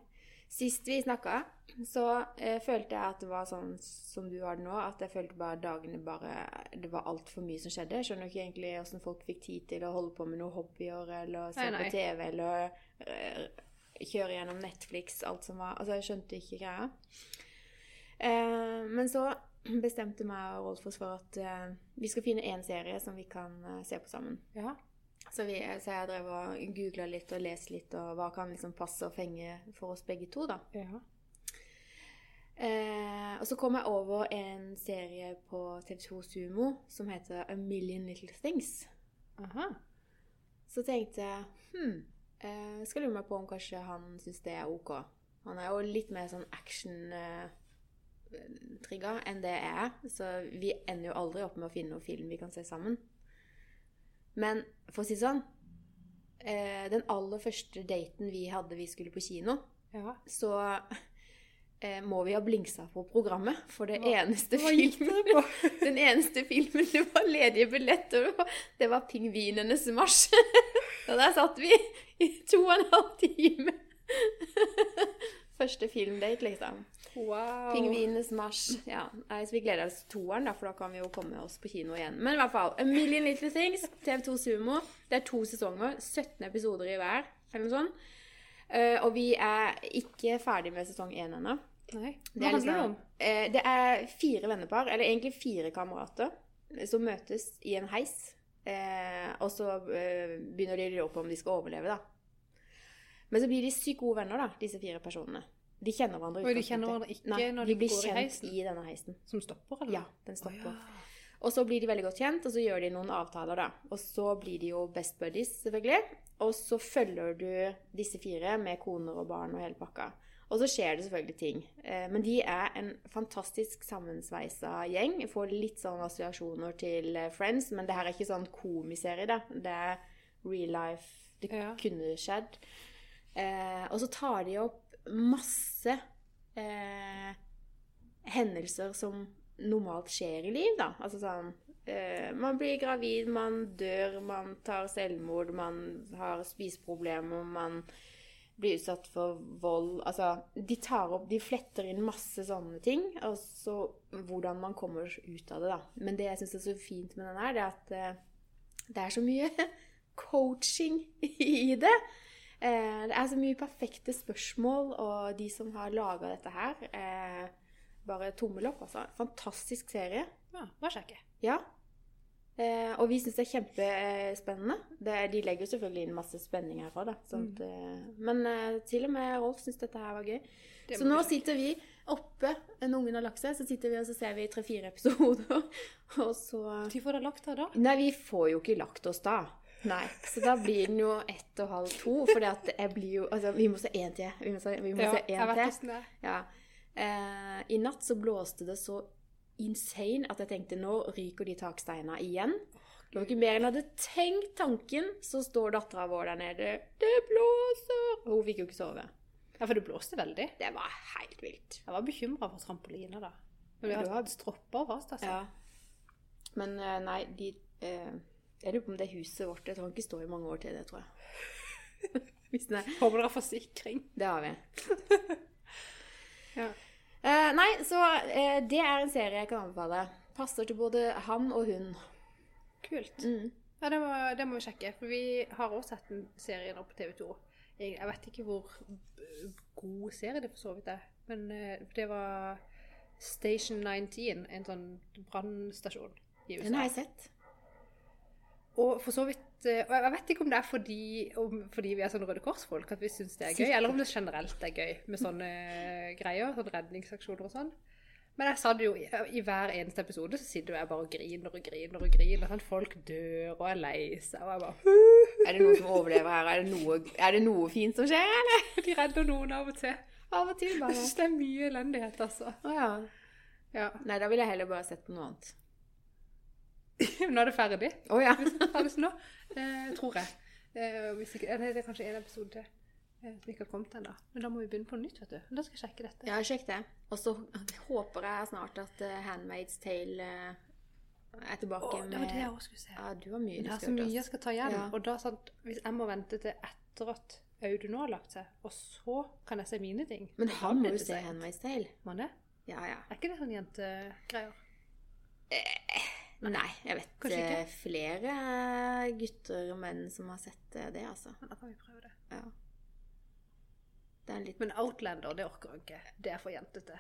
Sist vi snakka, så eh, følte jeg at det var sånn som du har det nå, at jeg følte bare dagene bare Det var altfor mye som skjedde. Jeg skjønner ikke egentlig åssen folk fikk tid til å holde på med noen hobbyer, eller se Nei, nei. på TV, eller eh, kjøre gjennom Netflix, alt som var Altså, jeg skjønte ikke greia. Eh, men så bestemte meg og Rolfos for at eh, vi skal finne én serie som vi kan eh, se på sammen. Ja. Så, vi, så jeg drev og googla litt og leste litt, og hva kan liksom passe og fenge for oss begge to, da. ja. Eh, og så kom jeg over en serie på TV2 Sumo som heter A Million Little Things. Aha. Så tenkte jeg hm, eh, skal lure meg på om kanskje han syns det er ok. Han er jo litt mer sånn action-trigga enn det jeg er, så vi ender jo aldri opp med å finne noen film vi kan se sammen. Men for å si det sånn eh, Den aller første daten vi hadde, vi skulle på kino, Ja. så eh, må vi ha blingsa på programmet. For det Hva- eneste hva filmen Den eneste filmen det var ledige billetter på, det var 'Pingvinenes marsj'. Og der satt vi i to og en halv time. Første filmdate, liksom. Wow. Pingvinenes marsj. Ja, nei, så Vi gleder oss til toeren, da, for da kan vi jo komme oss på kino igjen. Men i hvert fall, A Million Little Things, TV2 Sumo. Det er to sesonger, 17 episoder i hver, eller noe sånt. Uh, og vi er ikke ferdig med sesong én ennå. Hva er, handler det liksom, om? Uh, det er fire vennepar, eller egentlig fire kamerater, som møtes i en heis. Uh, og så begynner de å lure på om de skal overleve, da. Men så blir de sykt gode venner, da, disse fire personene. De kjenner hverandre. Og de kjenner hverandre ikke Nei, når de de blir går i heisen? i denne heisen. Som stopper, eller? Ja, den stopper. Oh, ja. Og så blir de veldig godt kjent, og så gjør de noen avtaler, da. Og så blir de jo best buddies, selvfølgelig. Og så følger du disse fire med koner og barn og hele pakka. Og så skjer det selvfølgelig ting. Eh, Men de er en fantastisk sammensveisa gjeng. Jeg får litt sånn assosiasjoner til eh, Friends, men det her er ikke sånn komiserie, da. Det er real life. Det Ja. kunne skjedd. Eh, og så tar de opp masse eh, hendelser som normalt skjer i liv, da. Altså sånn eh, Man blir gravid, man dør, man tar selvmord, man har spiseproblemer, man blir utsatt for vold Altså, de tar opp De fletter inn masse sånne ting, og så hvordan man kommer ut av det, da. Men det jeg syns er så fint med den her, det er at eh, det er så mye coaching i det. Eh, det er så mye perfekte spørsmål, og de som har laga dette her eh, Bare tommel opp, altså. Fantastisk serie. Ja, bare sjekke. Ja. Eh, og vi syns det er kjempespennende. Det, de legger jo selvfølgelig inn masse spenning herfra, da. Sånn at, eh, men til og med Rolf syns dette her var gøy. Så nå sitter vi oppe, når ungen har lagt seg, så sitter vi og så ser vi tre-fire episoder. Og så Når får dere lagt dere da? Nei, vi får jo ikke lagt oss da. Nei. Så da blir den jo ett og halv to. For jeg blir jo Altså, vi må se én til. Vi må se, vi må Ja, se vet til. Ja. Eh, I natt så blåste det så insane at jeg tenkte nå ryker de taksteina igjen. Det var ikke mer enn jeg hadde tenkt tanken, så står dattera vår der nede. Det blåser! Og hun fikk jo ikke sove. Ja, for det blåste veldig. Det var helt vilt. Jeg var bekymra for trampoliner da. Men vi hatt stropper fast, altså. Ja. Men eh, nei, de eh, Jeg lurer på om det huset vårt Jeg tror ikke står i mange år til det, tror jeg. Hvis det, Håper dere har forsikring. det har vi. Ja. Eh, nei, så eh, det er en serie jeg kan anbefale. Passer til både han og hun. Kult. Mm. Ja, det må, det må vi sjekke. For vi har også sett en serie nå på TV 2. Jeg, jeg vet ikke hvor god serie det for så vidt er. Men eh, det var Station 19, en sånn brannstasjon i USA. Den har jeg sett. Og for så vidt eh, Og jeg vet ikke om det er fordi, om, fordi vi er sånne Røde Kors-folk at vi syns det er gøy, eller om det generelt er gøy med sånne greier. Sånne redningsaksjoner og sånn. Men jeg sa det jo, i, hver eneste episode så sitter jeg bare og griner og griner og griner. Sånn, folk dør og er lei seg, og jeg bare Er det noen som overlever her? Er det noe, er det noe fint som skjer, eller? De redder noen av og til. Av og til, Jeg bare. syns det er mye elendighet, altså. Å ja. Ja. Nei, da ville jeg heller bare sett på noe annet. Nå er det ferdig. Oh, ja. Hvis det ferdig nå, eh, tror jeg. Eh, ikke, eh, det er kanskje en episode til eh, som ikke har kommet ennå. Men da må vi begynne på nytt, vet du. Da skal jeg sjekke dette. Ja, sjekk det. Og så håper jeg snart at uh, Handmaid's Tale uh, er tilbake Å, det var det jeg òg skulle se. Ja, du har mye Det er så mye jeg skal ta igjen. Ja. Og da sant, hvis jeg må vente til etter at Audun nå har lagt seg, og så kan jeg se mine ting Men han må jo se. Handmaid's Tale. Må han det? Ja, ja. Er ikke det sånn jentegreier? Nei, jeg vet eh, flere gutter og menn som har sett eh, det, altså. Men da kan vi prøve det. Ja. Det litt Men Outlander, det orker jeg ikke. Det er for jentete.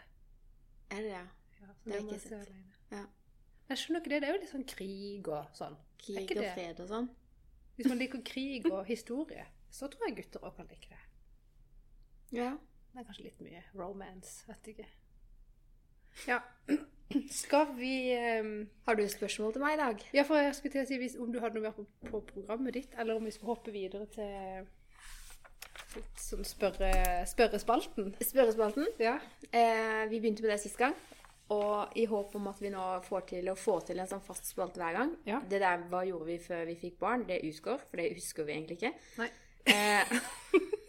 Er det det? Ja, Det har jeg ikke sett. Ja. Jeg skjønner ikke det. Det er jo litt sånn krig og sånn. Krig og fred og sånn? Hvis man liker krig og historie, så tror jeg gutter òg kan like det. Ja. Det er kanskje litt mye romance, vet ikke. Ja. Skal vi um, Har du et spørsmål til meg i dag? Ja, for jeg skulle til å si hvis, om du hadde noe mer på, på programmet ditt, eller om vi skulle hoppe videre til litt sånn spørre, spørrespalten. Spørrespalten. Ja. Eh, vi begynte med det sist gang. Og i håp om at vi nå får til å få til en sånn fast spalte hver gang. Ja. Det der hva gjorde vi før vi fikk barn, det utgår, for det husker vi egentlig ikke. Nei. Eh,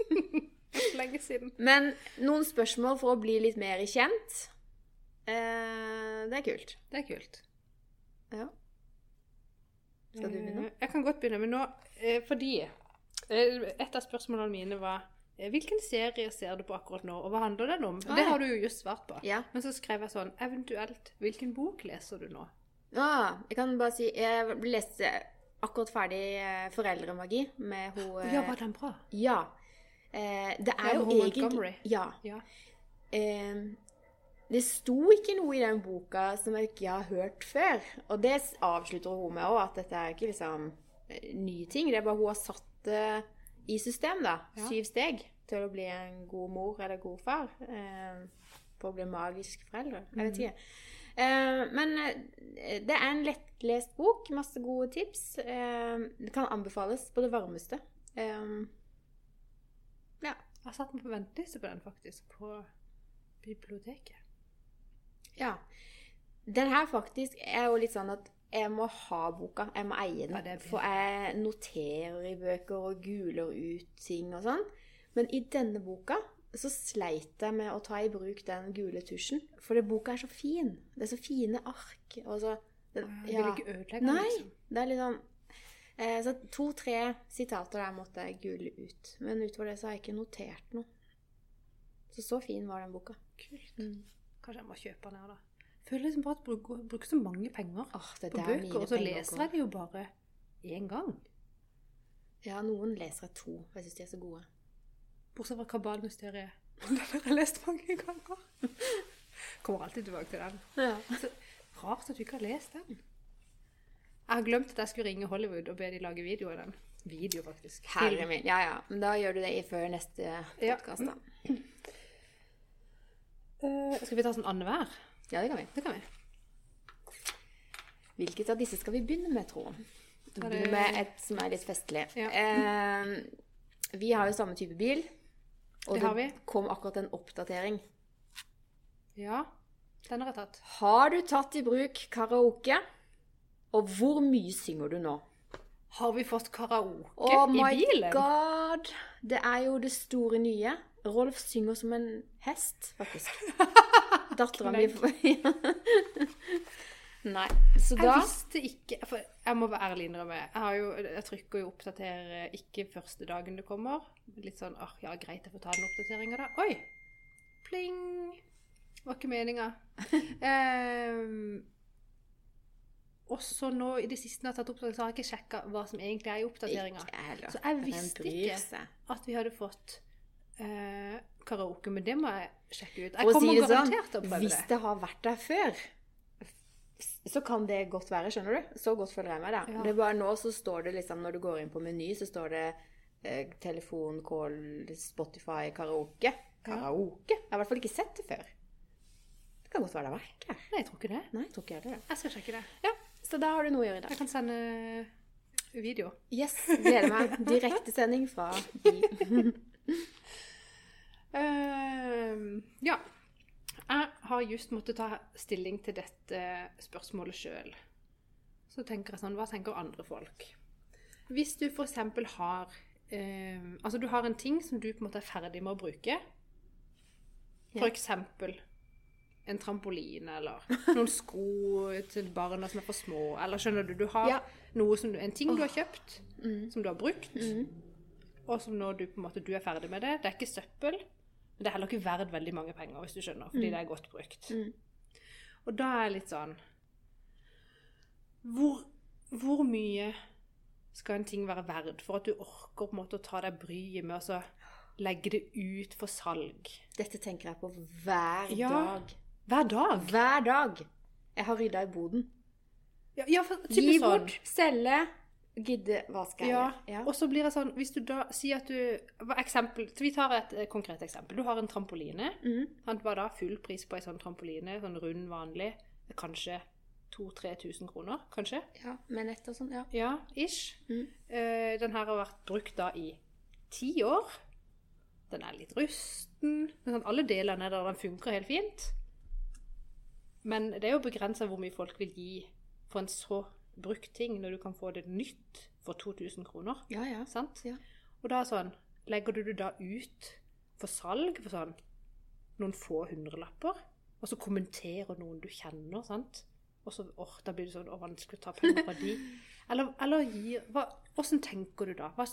lenge siden. Men noen spørsmål for å bli litt mer kjent. Eh, det er kult. Det er kult. Ja. Skal du begynne? Eh, Jeg kan godt begynne, men nå eh, Fordi eh, et av spørsmålene mine var Hvilken serie ser du på akkurat nå, og hva handler den om? Ah, det har du jo just svart på. Ja. Men så skrev jeg sånn Eventuelt, hvilken bok leser du nå? Ah, jeg kan bare si Jeg leste akkurat ferdig 'Foreldremagi' med hun Ja, var den bra? Ja. Eh, det er Ja, jo egentlig Ja. Ja. Eh, det sto ikke noe i den boka som jeg ikke har hørt før. Og det avslutter hun med òg, at dette er ikke liksom eh, nye ting. Det er bare hun har satt det i system, da. Ja. Syv steg til å bli en god mor eller god far. Eh, for å bli magisk forelder. Jeg vet ikke. Eh, men eh, det er en lettlest bok. Masse gode tips. Eh, det kan anbefales på det varmeste. Eh, ja. Jeg har satt meg på venteliste på den, faktisk. På biblioteket. Ja. Den her faktisk er jo litt sånn at jeg må ha boka. Jeg må eie den. Ja, det for jeg noterer i bøker og guler ut ting og sånn. Men i denne boka så sleit jeg med å ta i bruk den gule tusjen. For det boka er så fin. Det er så fine ark. Og så, den, Jeg vil ikke ødelegge den, liksom. Det er litt sånn eh, Så to-tre sitater der måtte jeg gule ut. Men utover det så har jeg ikke notert noe. Så så fin var den boka. Kult. Mm. Kanskje jeg må kjøpe den her, da. Føler liksom bare at jeg bruker, bruker så mange penger oh, det på bøker, og så leser jeg det jo bare én gang. Ja, noen leser jeg to. Jeg syns de er så gode. Bortsett fra Kabalmysteriet. Den har jeg lest mange ganger. Kommer alltid tilbake til den. Ja. Rart at du ikke har lest den. Jeg har glemt at jeg skulle ringe Hollywood og be de lage video av den. Video, faktisk. Herre min. Ja, ja. Men da gjør du det i før neste Ja. podkast, da. Eh, skal vi ta sånn annenhver? Ja, det kan vi. Det kan vi. Hvilket av disse skal vi begynne med, tro? Det- begynner med et som er litt festlig. Ja. Uh, vi har jo samme type bil. Og Det har vi. kom akkurat en oppdatering. Ja, den har jeg tatt. Har du tatt i bruk karaoke? Og hvor mye synger du nå? Har vi fått karaoke Oh i my god! Det er jo det store nye. Rolf synger som en hest, faktisk. Dattera mi Nei. Så Jeg da visste ikke For jeg må være ærlig innrømme. Jeg, har jo, jeg trykker jo 'oppdater' ikke første dagen det kommer. Litt sånn ah, ja, greit, jeg får ta den oppdateringa, da. Oi! Pling! Var ikke meninga. um, og så nå i det siste jeg har tatt oppdatering, så har jeg ikke sjekka hva som egentlig er i oppdateringa. Så jeg visste ikke at vi hadde fått eh, karaoke, men det må jeg sjekke ut. Jeg kommer sånn, garantert til å prøve det. hvis det. det har vært der før, så kan det godt være, skjønner du? Så godt følger jeg meg da. Ja. Det er bare nå så står det liksom, når du går inn på meny, så står det eh, telefon, call, Spotify, karaoke. Karaoke? Jeg har i hvert fall ikke sett det før. Det kan godt være det har vært der. Nei, jeg tror ikke det. Nei, jeg tror ikke jeg det. Jeg skal sjekke det. Ja, så da har du noe å gjøre i dag. Jeg kan sende video. Yes, gleder meg. Direktesending fra Ehm, ja. Jeg har just måttet ta stilling til dette spørsmålet sjøl. Så tenker jeg sånn Hva tenker andre folk? Hvis du f.eks. har ehm, Altså, du har en ting som du på en måte er ferdig med å bruke. F.eks. en trampoline eller noen sko til barna som er for små. Eller skjønner du, du har Ja. som, en ting du har kjøpt, Mm. som du har brukt, Mm. og som nå du på en måte du er ferdig med det. Det er ikke søppel, men det er heller ikke verdt veldig mange penger, hvis du skjønner, fordi Mm. det er godt brukt. Mm. Og da er jeg litt sånn hvor, hvor mye skal en ting være verd for at du orker på en måte å ta deg bryet med å legge det ut for salg? Dette tenker jeg på hver Ja. dag. Hver dag? Hver dag. Jeg har rydda i boden. Ja, ja Gi sånn. bort, selge, gidde, hva skal jeg Ja, gjøre? Ja. og så blir det sånn, hvis du da sier at du eksempel, Vi tar et eh, konkret eksempel. Du har en trampoline. Mm. Sant, Hva da? Full pris på ei sånn trampoline, sånn rund, vanlig. Kanskje 2000-3000 kroner, kanskje? ja. Med nett og sånn, ja. Ja, ish. Mm. Uh, den her har vært brukt da i ti år. Den er litt rusten. Sånn, alle delene er der, den funker helt fint. Men det er jo begrensa hvor mye folk vil gi for en så brukt ting, når du kan få det nytt for 2000 kroner. Ja, ja. Sant? Ja. Og da sånn Legger du det da ut for salg for sånn noen få hundrelapper, og så kommenterer noen du kjenner, sant? Og så åh, da blir det sånn å, vanskelig å ta penger fra de. Eller, eller gi hva, Hvordan tenker du da? Hva,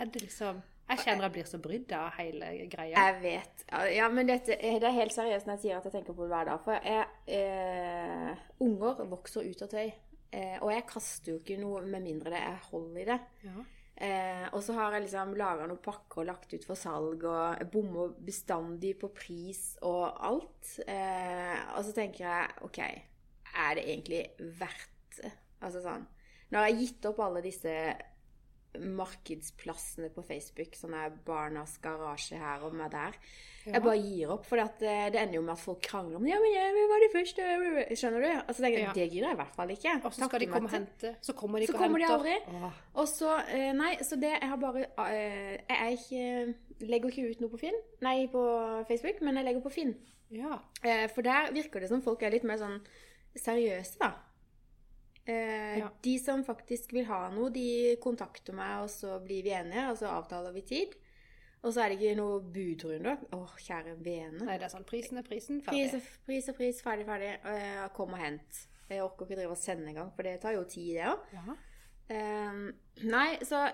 er det liksom Jeg kjenner jeg blir så brydd av hele greia. Jeg vet. Ja, men dette, det er helt seriøst når jeg sier at jeg tenker på det hver dag. For jeg, eh, unger vokser ut av tøy. Eh, og jeg kaster jo ikke noe med mindre det er hold i det. Ja. Eh, og så har jeg liksom laga noen pakker og lagt ut for salg, og jeg bommer bestandig på pris og alt. Eh, og så tenker jeg OK, er det egentlig verdt det? Altså sånn Nå har gitt opp alle disse markedsplassene på Facebook, sånn er Barnas garasje her og meg der. Jeg bare gir opp, for det ender jo med at folk krangler om ja, men jeg var de første. Skjønner du? Altså, det, Ja. det gidder jeg i hvert fall ikke. Og så skal de komme og hente, så kommer de Så ikke og kommer de aldri. Åh. Og så eh, Nei, så det Jeg har bare eh, Jeg er ikke legger ikke ut noe på Finn. Nei, på Facebook, men jeg legger på Finn. Ja. Eh, for der virker det som folk er litt mer sånn seriøse, da. Eh, Ja. De som faktisk vil ha noe, de kontakter meg, og så blir vi enige, og så avtaler vi tid. Og så er det ikke noe budrunde. Å, kjære vene. Nei, det er sånn prisen er prisen, Pris ferdig. og pris, og pris ferdig, ferdig. Eh, kom og hent. Jeg orker ikke drive og sende engang, for det tar jo tid, det òg. Ja. Ehm, nei, så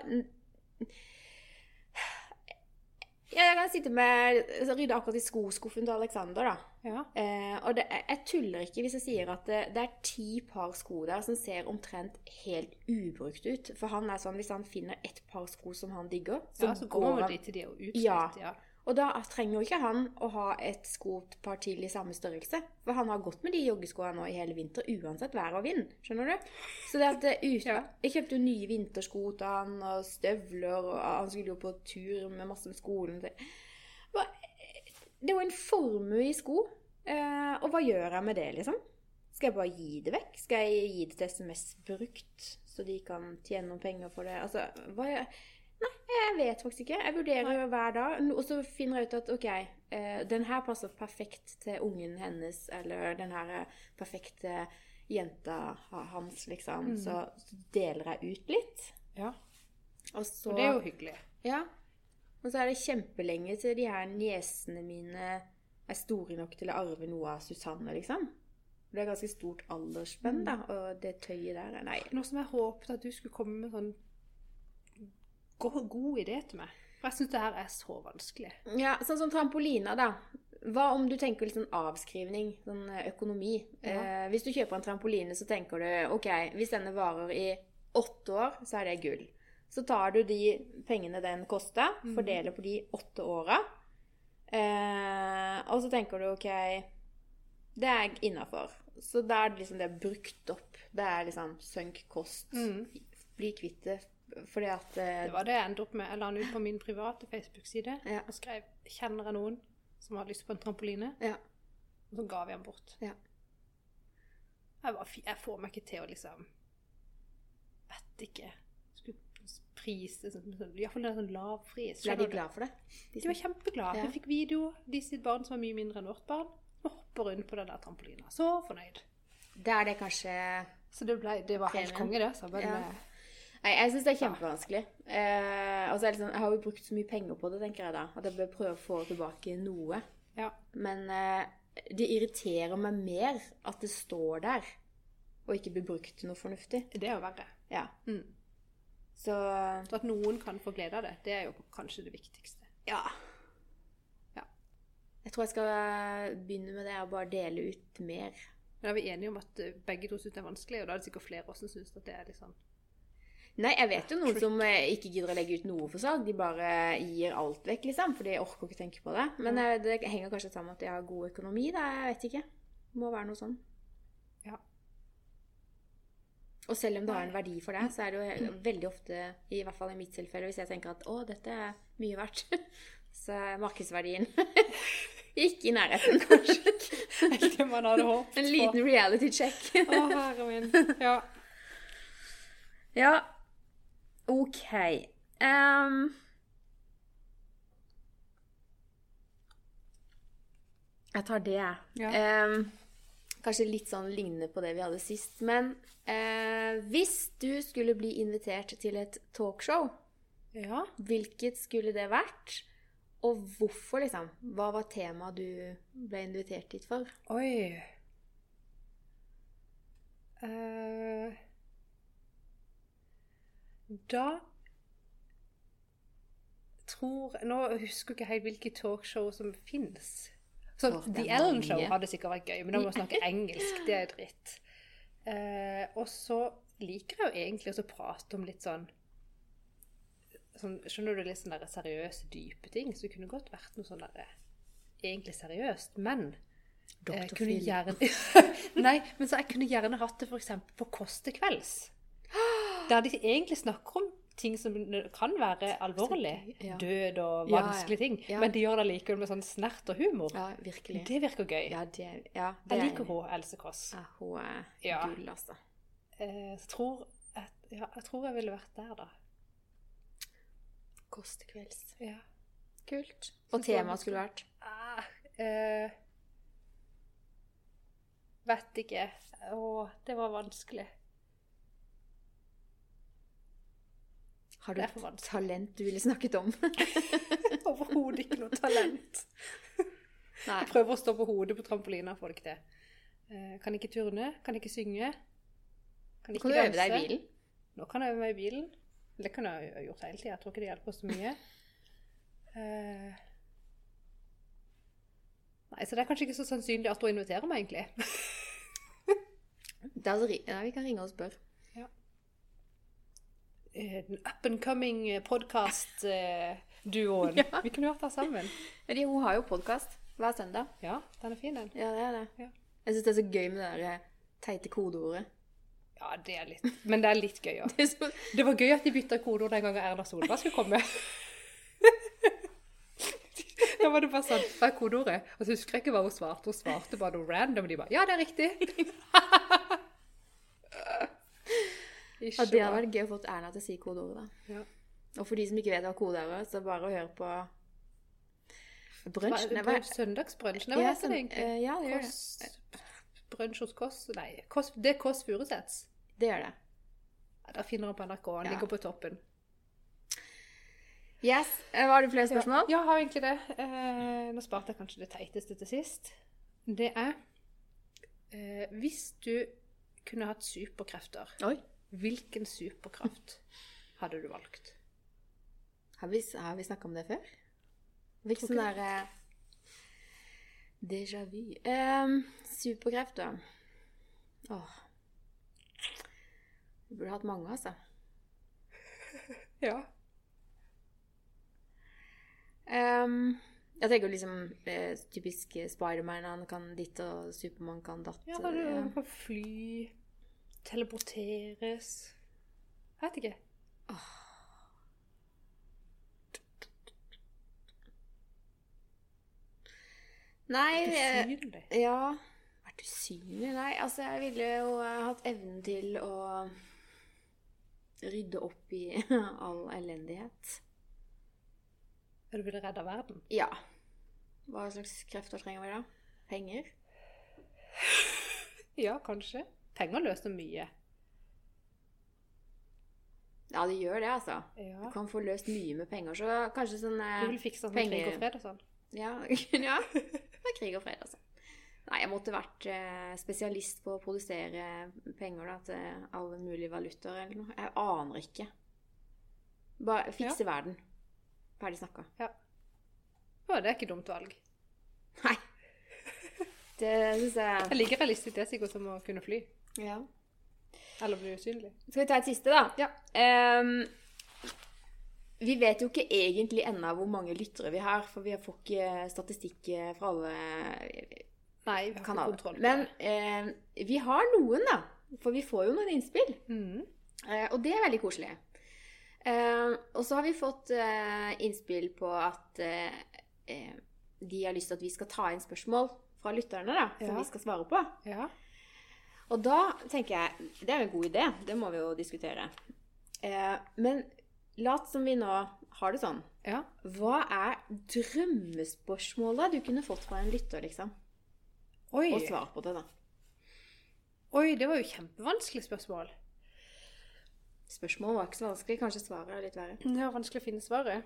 ja, Jeg kan sitte med så Rydde akkurat i skoskuffen til Alexander, da. Ja. Eh, og det, jeg tuller ikke hvis jeg sier at det, det er ti par sko der som ser omtrent helt ubrukt ut. For han er sånn, hvis han finner ett par sko som han digger, så, ja, så går man han de til de og utslitt. Ja. Ja. Og da trenger jo ikke han å ha et skopar til i samme størrelse. For han har gått med de joggeskoene nå i hele vinter, uansett vær og vind. Skjønner du? Så det at det ut, Ja. Jeg kjøpte jo nye vintersko til han, og støvler, og han skulle jo på tur med masse med skolen. Det Hva- det er jo en formue i sko. Eh, og hva gjør jeg med det, liksom? Skal jeg bare gi det vekk? Skal jeg gi det til SMS brukt, så de kan tjene noen penger for det? Altså, hva jeg, Nei, jeg vet faktisk ikke. Jeg vurderer hver dag. Og så finner jeg ut at OK, eh, den her passer perfekt til ungen hennes, eller den her er perfekt til jenta hans, liksom. Mm. Så, så deler jeg ut litt. ja. Og så Og det er jo hyggelig. Ja. Og så er det kjempelenge til de her niesene mine er store nok til å arve noe av Susanne, liksom. Det er ganske stort aldersspenn, da, og det tøyet der er Nei. Noe som jeg håpet at du skulle komme med sånn god, god idé til meg. For jeg syns det her er så vanskelig. Ja, sånn som trampoliner, da. Hva om du tenker litt sånn avskrivning, sånn eh, økonomi? Ja. Eh, hvis du kjøper en trampoline, så tenker du OK, hvis denne varer i åtte år, så er det gull. Så tar du de pengene den kosta, Mhm. fordeler på de åtte åra. Eh, og så tenker du OK, det er jeg innafor. Så da er det liksom det brukt opp. Det er liksom sunk kost. Mm. Bli kvitt det. Fordi at eh, Det var det jeg endte opp med. Jeg la den ut på min private Facebook-side Ja. og skrev 'Kjenner jeg noen som har lyst på en trampoline?' Ja. Og så ga vi den bort. Ja. Jeg, var, jeg får meg ikke til å liksom Vet ikke. Sånn, Iallfall en sånn lavpris. ble de glad for det? De var kjempeglade. Ja. Vi fikk video. De sitt barn som var mye mindre enn vårt barn, og hopper rundt på den der trampolina. Så fornøyd. Da er det kanskje Så det, ble, det var helt konge, det. Så men, Ja. Nei, jeg syns det er kjempevanskelig. Eh, og så er det sånn, Jeg har jo brukt så mye penger på det, tenker jeg da. At jeg bør prøve å få tilbake noe. ja. Men eh, det irriterer meg mer at det står der, og ikke blir brukt til noe fornuftig. Det er jo verre. Ja. Mm. Så Så at noen kan få glede av det, det er jo kanskje det viktigste. ja. Ja. Jeg tror jeg skal begynne med det og bare dele ut mer. Men er vi enige om at eh, begge to syns det er vanskelig, og da er det sikkert flere også som syns at det er litt sånn Nei, jeg vet jo noen som eh, ikke gidder å legge ut noe for seg, De bare gir alt vekk, liksom, for de orker ikke tenke på det. Men eh, det henger kanskje sammen med at de har god økonomi, da. Jeg vet ikke. Det må være noe sånn. Og selv om det har en verdi for deg, så er det jo veldig ofte, i hvert fall i mitt tilfelle, hvis jeg tenker at å, dette er mye verdt, så er markedsverdien ikke i nærheten, kanskje. det man hadde håpet En liten reality check. Å, herre min. Ja. Ja, OK. Um, jeg tar det, jeg. Ja. Ehm, kanskje litt sånn lignende på det vi hadde sist. Men eh, hvis du skulle bli invitert til et talkshow, ja. hvilket skulle det vært? Og hvorfor, liksom? Hva var temaet du ble invitert dit for? Oi. uh, da tror Nå husker jeg ikke helt hvilke talkshow som fins. Så The Ellen. Show hadde sikkert vært gøy, men da må vi snakke engelsk. Det er dritt. Eh, og så liker jeg jo egentlig å prate om litt sånn sånn, Skjønner du, litt sånn der seriøse, dype ting. Så det kunne godt vært noe sånn der egentlig seriøst. Men jeg Dr. kunne gjerne Nei, men så jeg kunne gjerne hatt det f.eks. på Kåss til kvelds. Der de egentlig snakker om ting som kan være alvorlig. Ja. Død og Ja, ja. vanskelige ting. Ja. Men de gjør det likevel med sånn snert og humor. Ja, virkelig. Det virker gøy. Ja, det, ja, det jeg er- liker hun Else Kåss. Ja, hun er Ja. gull, altså. Eh, jeg tror, jeg, ja, jeg tror jeg ville vært der, da. Kåss til kvelds. Ja. Kult. Og temaet skulle vært Ah, eh, vet ikke. Å, det var vanskelig. Har du et talent du ville snakket om? Overhodet ikke noe talent. Nei. Jeg prøver å stå på hodet på trampolina, får det ikke til. Eh, kan ikke turne, kan ikke synge. Kan Kan du øve deg i bilen? Nå kan jeg øve meg i bilen. Det kan jeg ha gjort hele tida. Jeg tror ikke det hjelper så mye. Eh, Nei, så det er kanskje ikke så sannsynlig at hun inviterer meg, egentlig. Er altså, vi kan ringe og spørre. Eh, Den up and coming podkast-duoen. Ja. Vi kunne gjort det sammen. De, hun har jo podkast hver søndag. Ja, den er fin, den. Ja, det er det. Ja. Jeg syns det er så gøy med det der eh, teite kodeordet. Ja, det er litt Men det er litt gøy òg. Det så Det var gøy at de bytta kodeord den gangen Erna Solberg skulle komme. da var det bare sånn Hva er kodeordet? Og så husker jeg ikke hva hun svarte. Hun svarte bare noe random. Og de bare Ja, det er riktig. Ikke det hadde vært gøy å få Erna til å si kodeordet. Ja. Og for de som ikke vet hva kode er, så bare å høre på Brunsj? Søndagsbrunsj. Hva Ja, heter det egentlig? eh, Ja, det gjør det. Brunsj hos Kåss Nei, det er Kåss Furuseths. Det gjør det. Ja, da finner han på NRK. Han Ja. ligger på toppen. Yes. Eh, Var det flere spørsmål? Ja, jeg har egentlig det. Eh, nå sparte jeg kanskje det teiteste til sist. Det er eh, Hvis du kunne hatt superkrefter, Oi. Hvilken superkraft hadde du valgt? Har vi, har vi snakka om det før? Hvilken sånn derre Déjà vu. Um, da. Åh. Du burde hatt mange, altså. Ja. Um, jeg tenker liksom eh, typisk Spiderman. Han kan ditt, og Supermann kan datt. ja da du kan fly, teleporteres Jeg vet ikke. Nei, eh, Usynlig. ja Vært usynlig? Nei, altså jeg ville jo hatt evnen til å rydde opp i all elendighet. Du ville redda verden? Ja. Hva slags krefter trenger vi da? Penger? Ja, kanskje. Penger løser mye. Ja, det gjør det, altså. Ja. Du kan få løst mye med penger, så kanskje sånn eh, Du vil fikse sånn penger- krig og fred og sånn? Ja, ja. Er krig og fred, altså. Nei, jeg måtte vært eh, spesialist på å produsere penger da, til alle mulige valutaer eller noe. Jeg aner ikke. Bare fikse verden. Ferdig snakka. Å, det er ikke dumt valg. Nei. Det syns Det er jeg like realistisk det sikkert som å kunne fly. Ja. Eller bli usynlig. Skal vi ta et siste, da? Ja. Um, vi vet jo ikke egentlig ennå hvor mange lyttere vi har, for vi får ikke statistikk fra alle Nei, vi har ikke kontroll på Men det. eh, vi har noen, da. For vi får jo noen innspill. Mm. Uh, og det er veldig koselig. Uh, og så har vi fått eh, innspill på at eh, eh, de har lyst til at vi skal ta inn spørsmål fra lytterne, da, som Ja. vi skal svare på. Ja. Og da tenker jeg Det er jo en god idé. Det må vi jo diskutere. Eh, men lat som vi nå har det sånn. ja. Hva er drømmespørsmålet du kunne fått fra en lytter, liksom? Oi. Og svar på det, da. Oi, det var jo kjempevanskelig spørsmål. Spørsmålet var ikke så vanskelig. Kanskje svaret er litt verre. Det var vanskelig å finne svaret.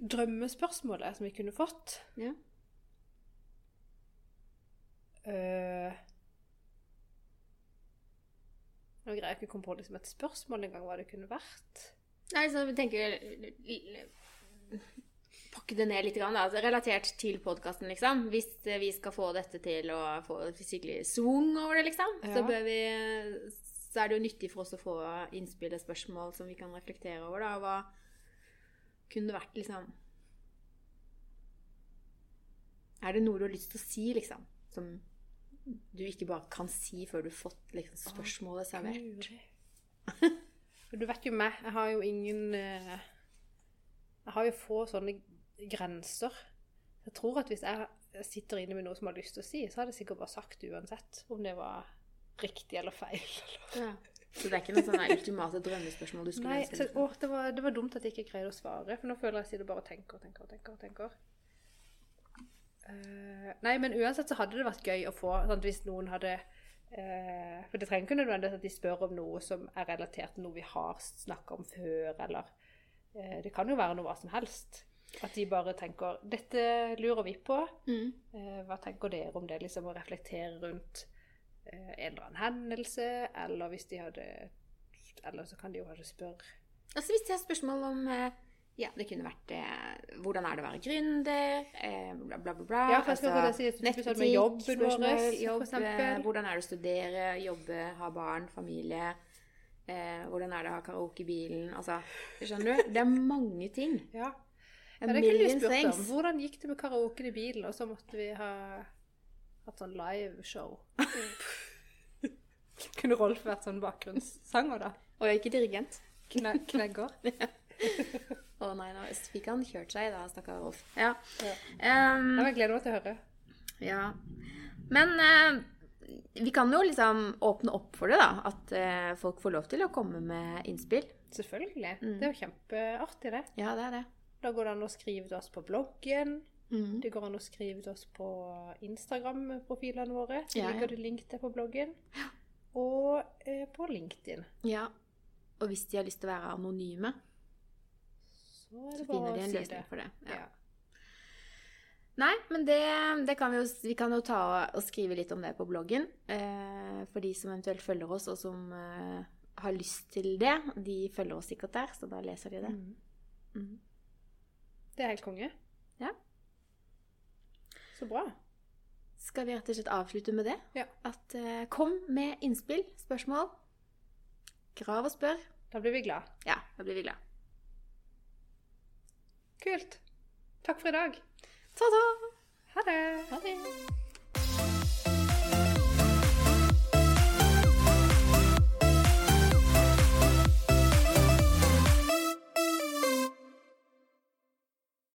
drømmespørsmålet som vi kunne fått Ja. øh, Nå greier jeg ikke å komme på liksom et spørsmål engang hva det kunne vært. Nei, så vi tenker Pakke det ned litt, grann. Altså, relatert til podkasten, liksom. Hvis eh, vi skal få dette til å få skikkelig swung over det, liksom, så Ja. bør vi Så er det jo nyttig for oss å få innspill og spørsmål som vi kan reflektere over, da. Hva kunne det vært, liksom Er det noe du har lyst til å si, liksom? Som du ikke bare kan si før du har fått liksom, spørsmålet servert? Du vet jo meg, jeg har jo ingen eh, Jeg har jo få sånne grenser. Jeg tror at hvis jeg sitter inne med noe som jeg har lyst til å si, så hadde jeg sikkert bare sagt det uansett om det var riktig eller feil. Eller. Ja. Så det er ikke noe sånn ultimate drømmespørsmål du skulle Nei, så, å, det, var, det var dumt at jeg ikke greide å svare, for nå føler jeg at jeg bare tenker og tenker og tenker. tenker. Eh, nei, men uansett så hadde det vært gøy å få, sant, hvis noen hadde uh, For det trenger ikke nødvendigvis at de spør om noe som er relatert til noe vi har snakka om før, eller uh, Det kan jo være noe hva som helst. At de bare tenker 'Dette lurer vi på. Mm. Hva tenker dere om det?' Liksom å reflektere rundt en eller annen hendelse, eller hvis de hadde Eller så kan de jo kanskje spørre Altså Hvis de har spørsmål om Ja, det kunne vært eh, Hvordan er det å være gründer? Eh, bla, bla, bla. bla. Ja, for skal si Nettbutikk, for jobb, eh, hvordan er det å studere, jobbe, ha barn, familie? Eh, hvordan er det å ha karaoke i bilen? Altså, skjønner du? Det er mange ting. Ja. Ja, det kunne million spurt om. Hvordan gikk det med karaoken i bilen? Og så måtte vi ha hatt sånn liveshow. Kunne Rolf vært sånn bakgrunnssanger, da? Og jeg er ikke dirigent. Kne knegger. Å nei, nå fikk han kjørt seg da, stakkar Rolf. Ja. Ja. Em, jeg gleder meg til å høre. Ja. Men uh, vi kan jo liksom åpne opp for det, da. At uh, folk får lov til å komme med innspill. Selvfølgelig. Mm. Det er jo kjempeartig, det. Ja, det er det. Da går det an å skrive til oss på bloggen. Mm. Det går an å skrive til oss på Instagram-profilene våre. Så Ja, ja. ligger det link til på bloggen. Og eh, på LinkedIn. Ja. Og hvis de har lyst til å være anonyme, Så er så det finner bare de å en løsning det. for det. Ja. Ja. Nei, men det, det kan vi jo Vi kan jo ta og skrive litt om det på bloggen. Eh, for de som eventuelt følger oss, og som eh, har lyst til det. De følger oss sikkert der, så da leser de det. Mm. Mm. Det er helt konge. Ja. Så bra. Skal vi rett og slett avslutte med det? Ja. At eh, kom med innspill, spørsmål. Grav og spør. Da blir vi glad. Ja, da blir vi glad. Kult. Takk for i dag. Ta-ta! Ha det. Ha det!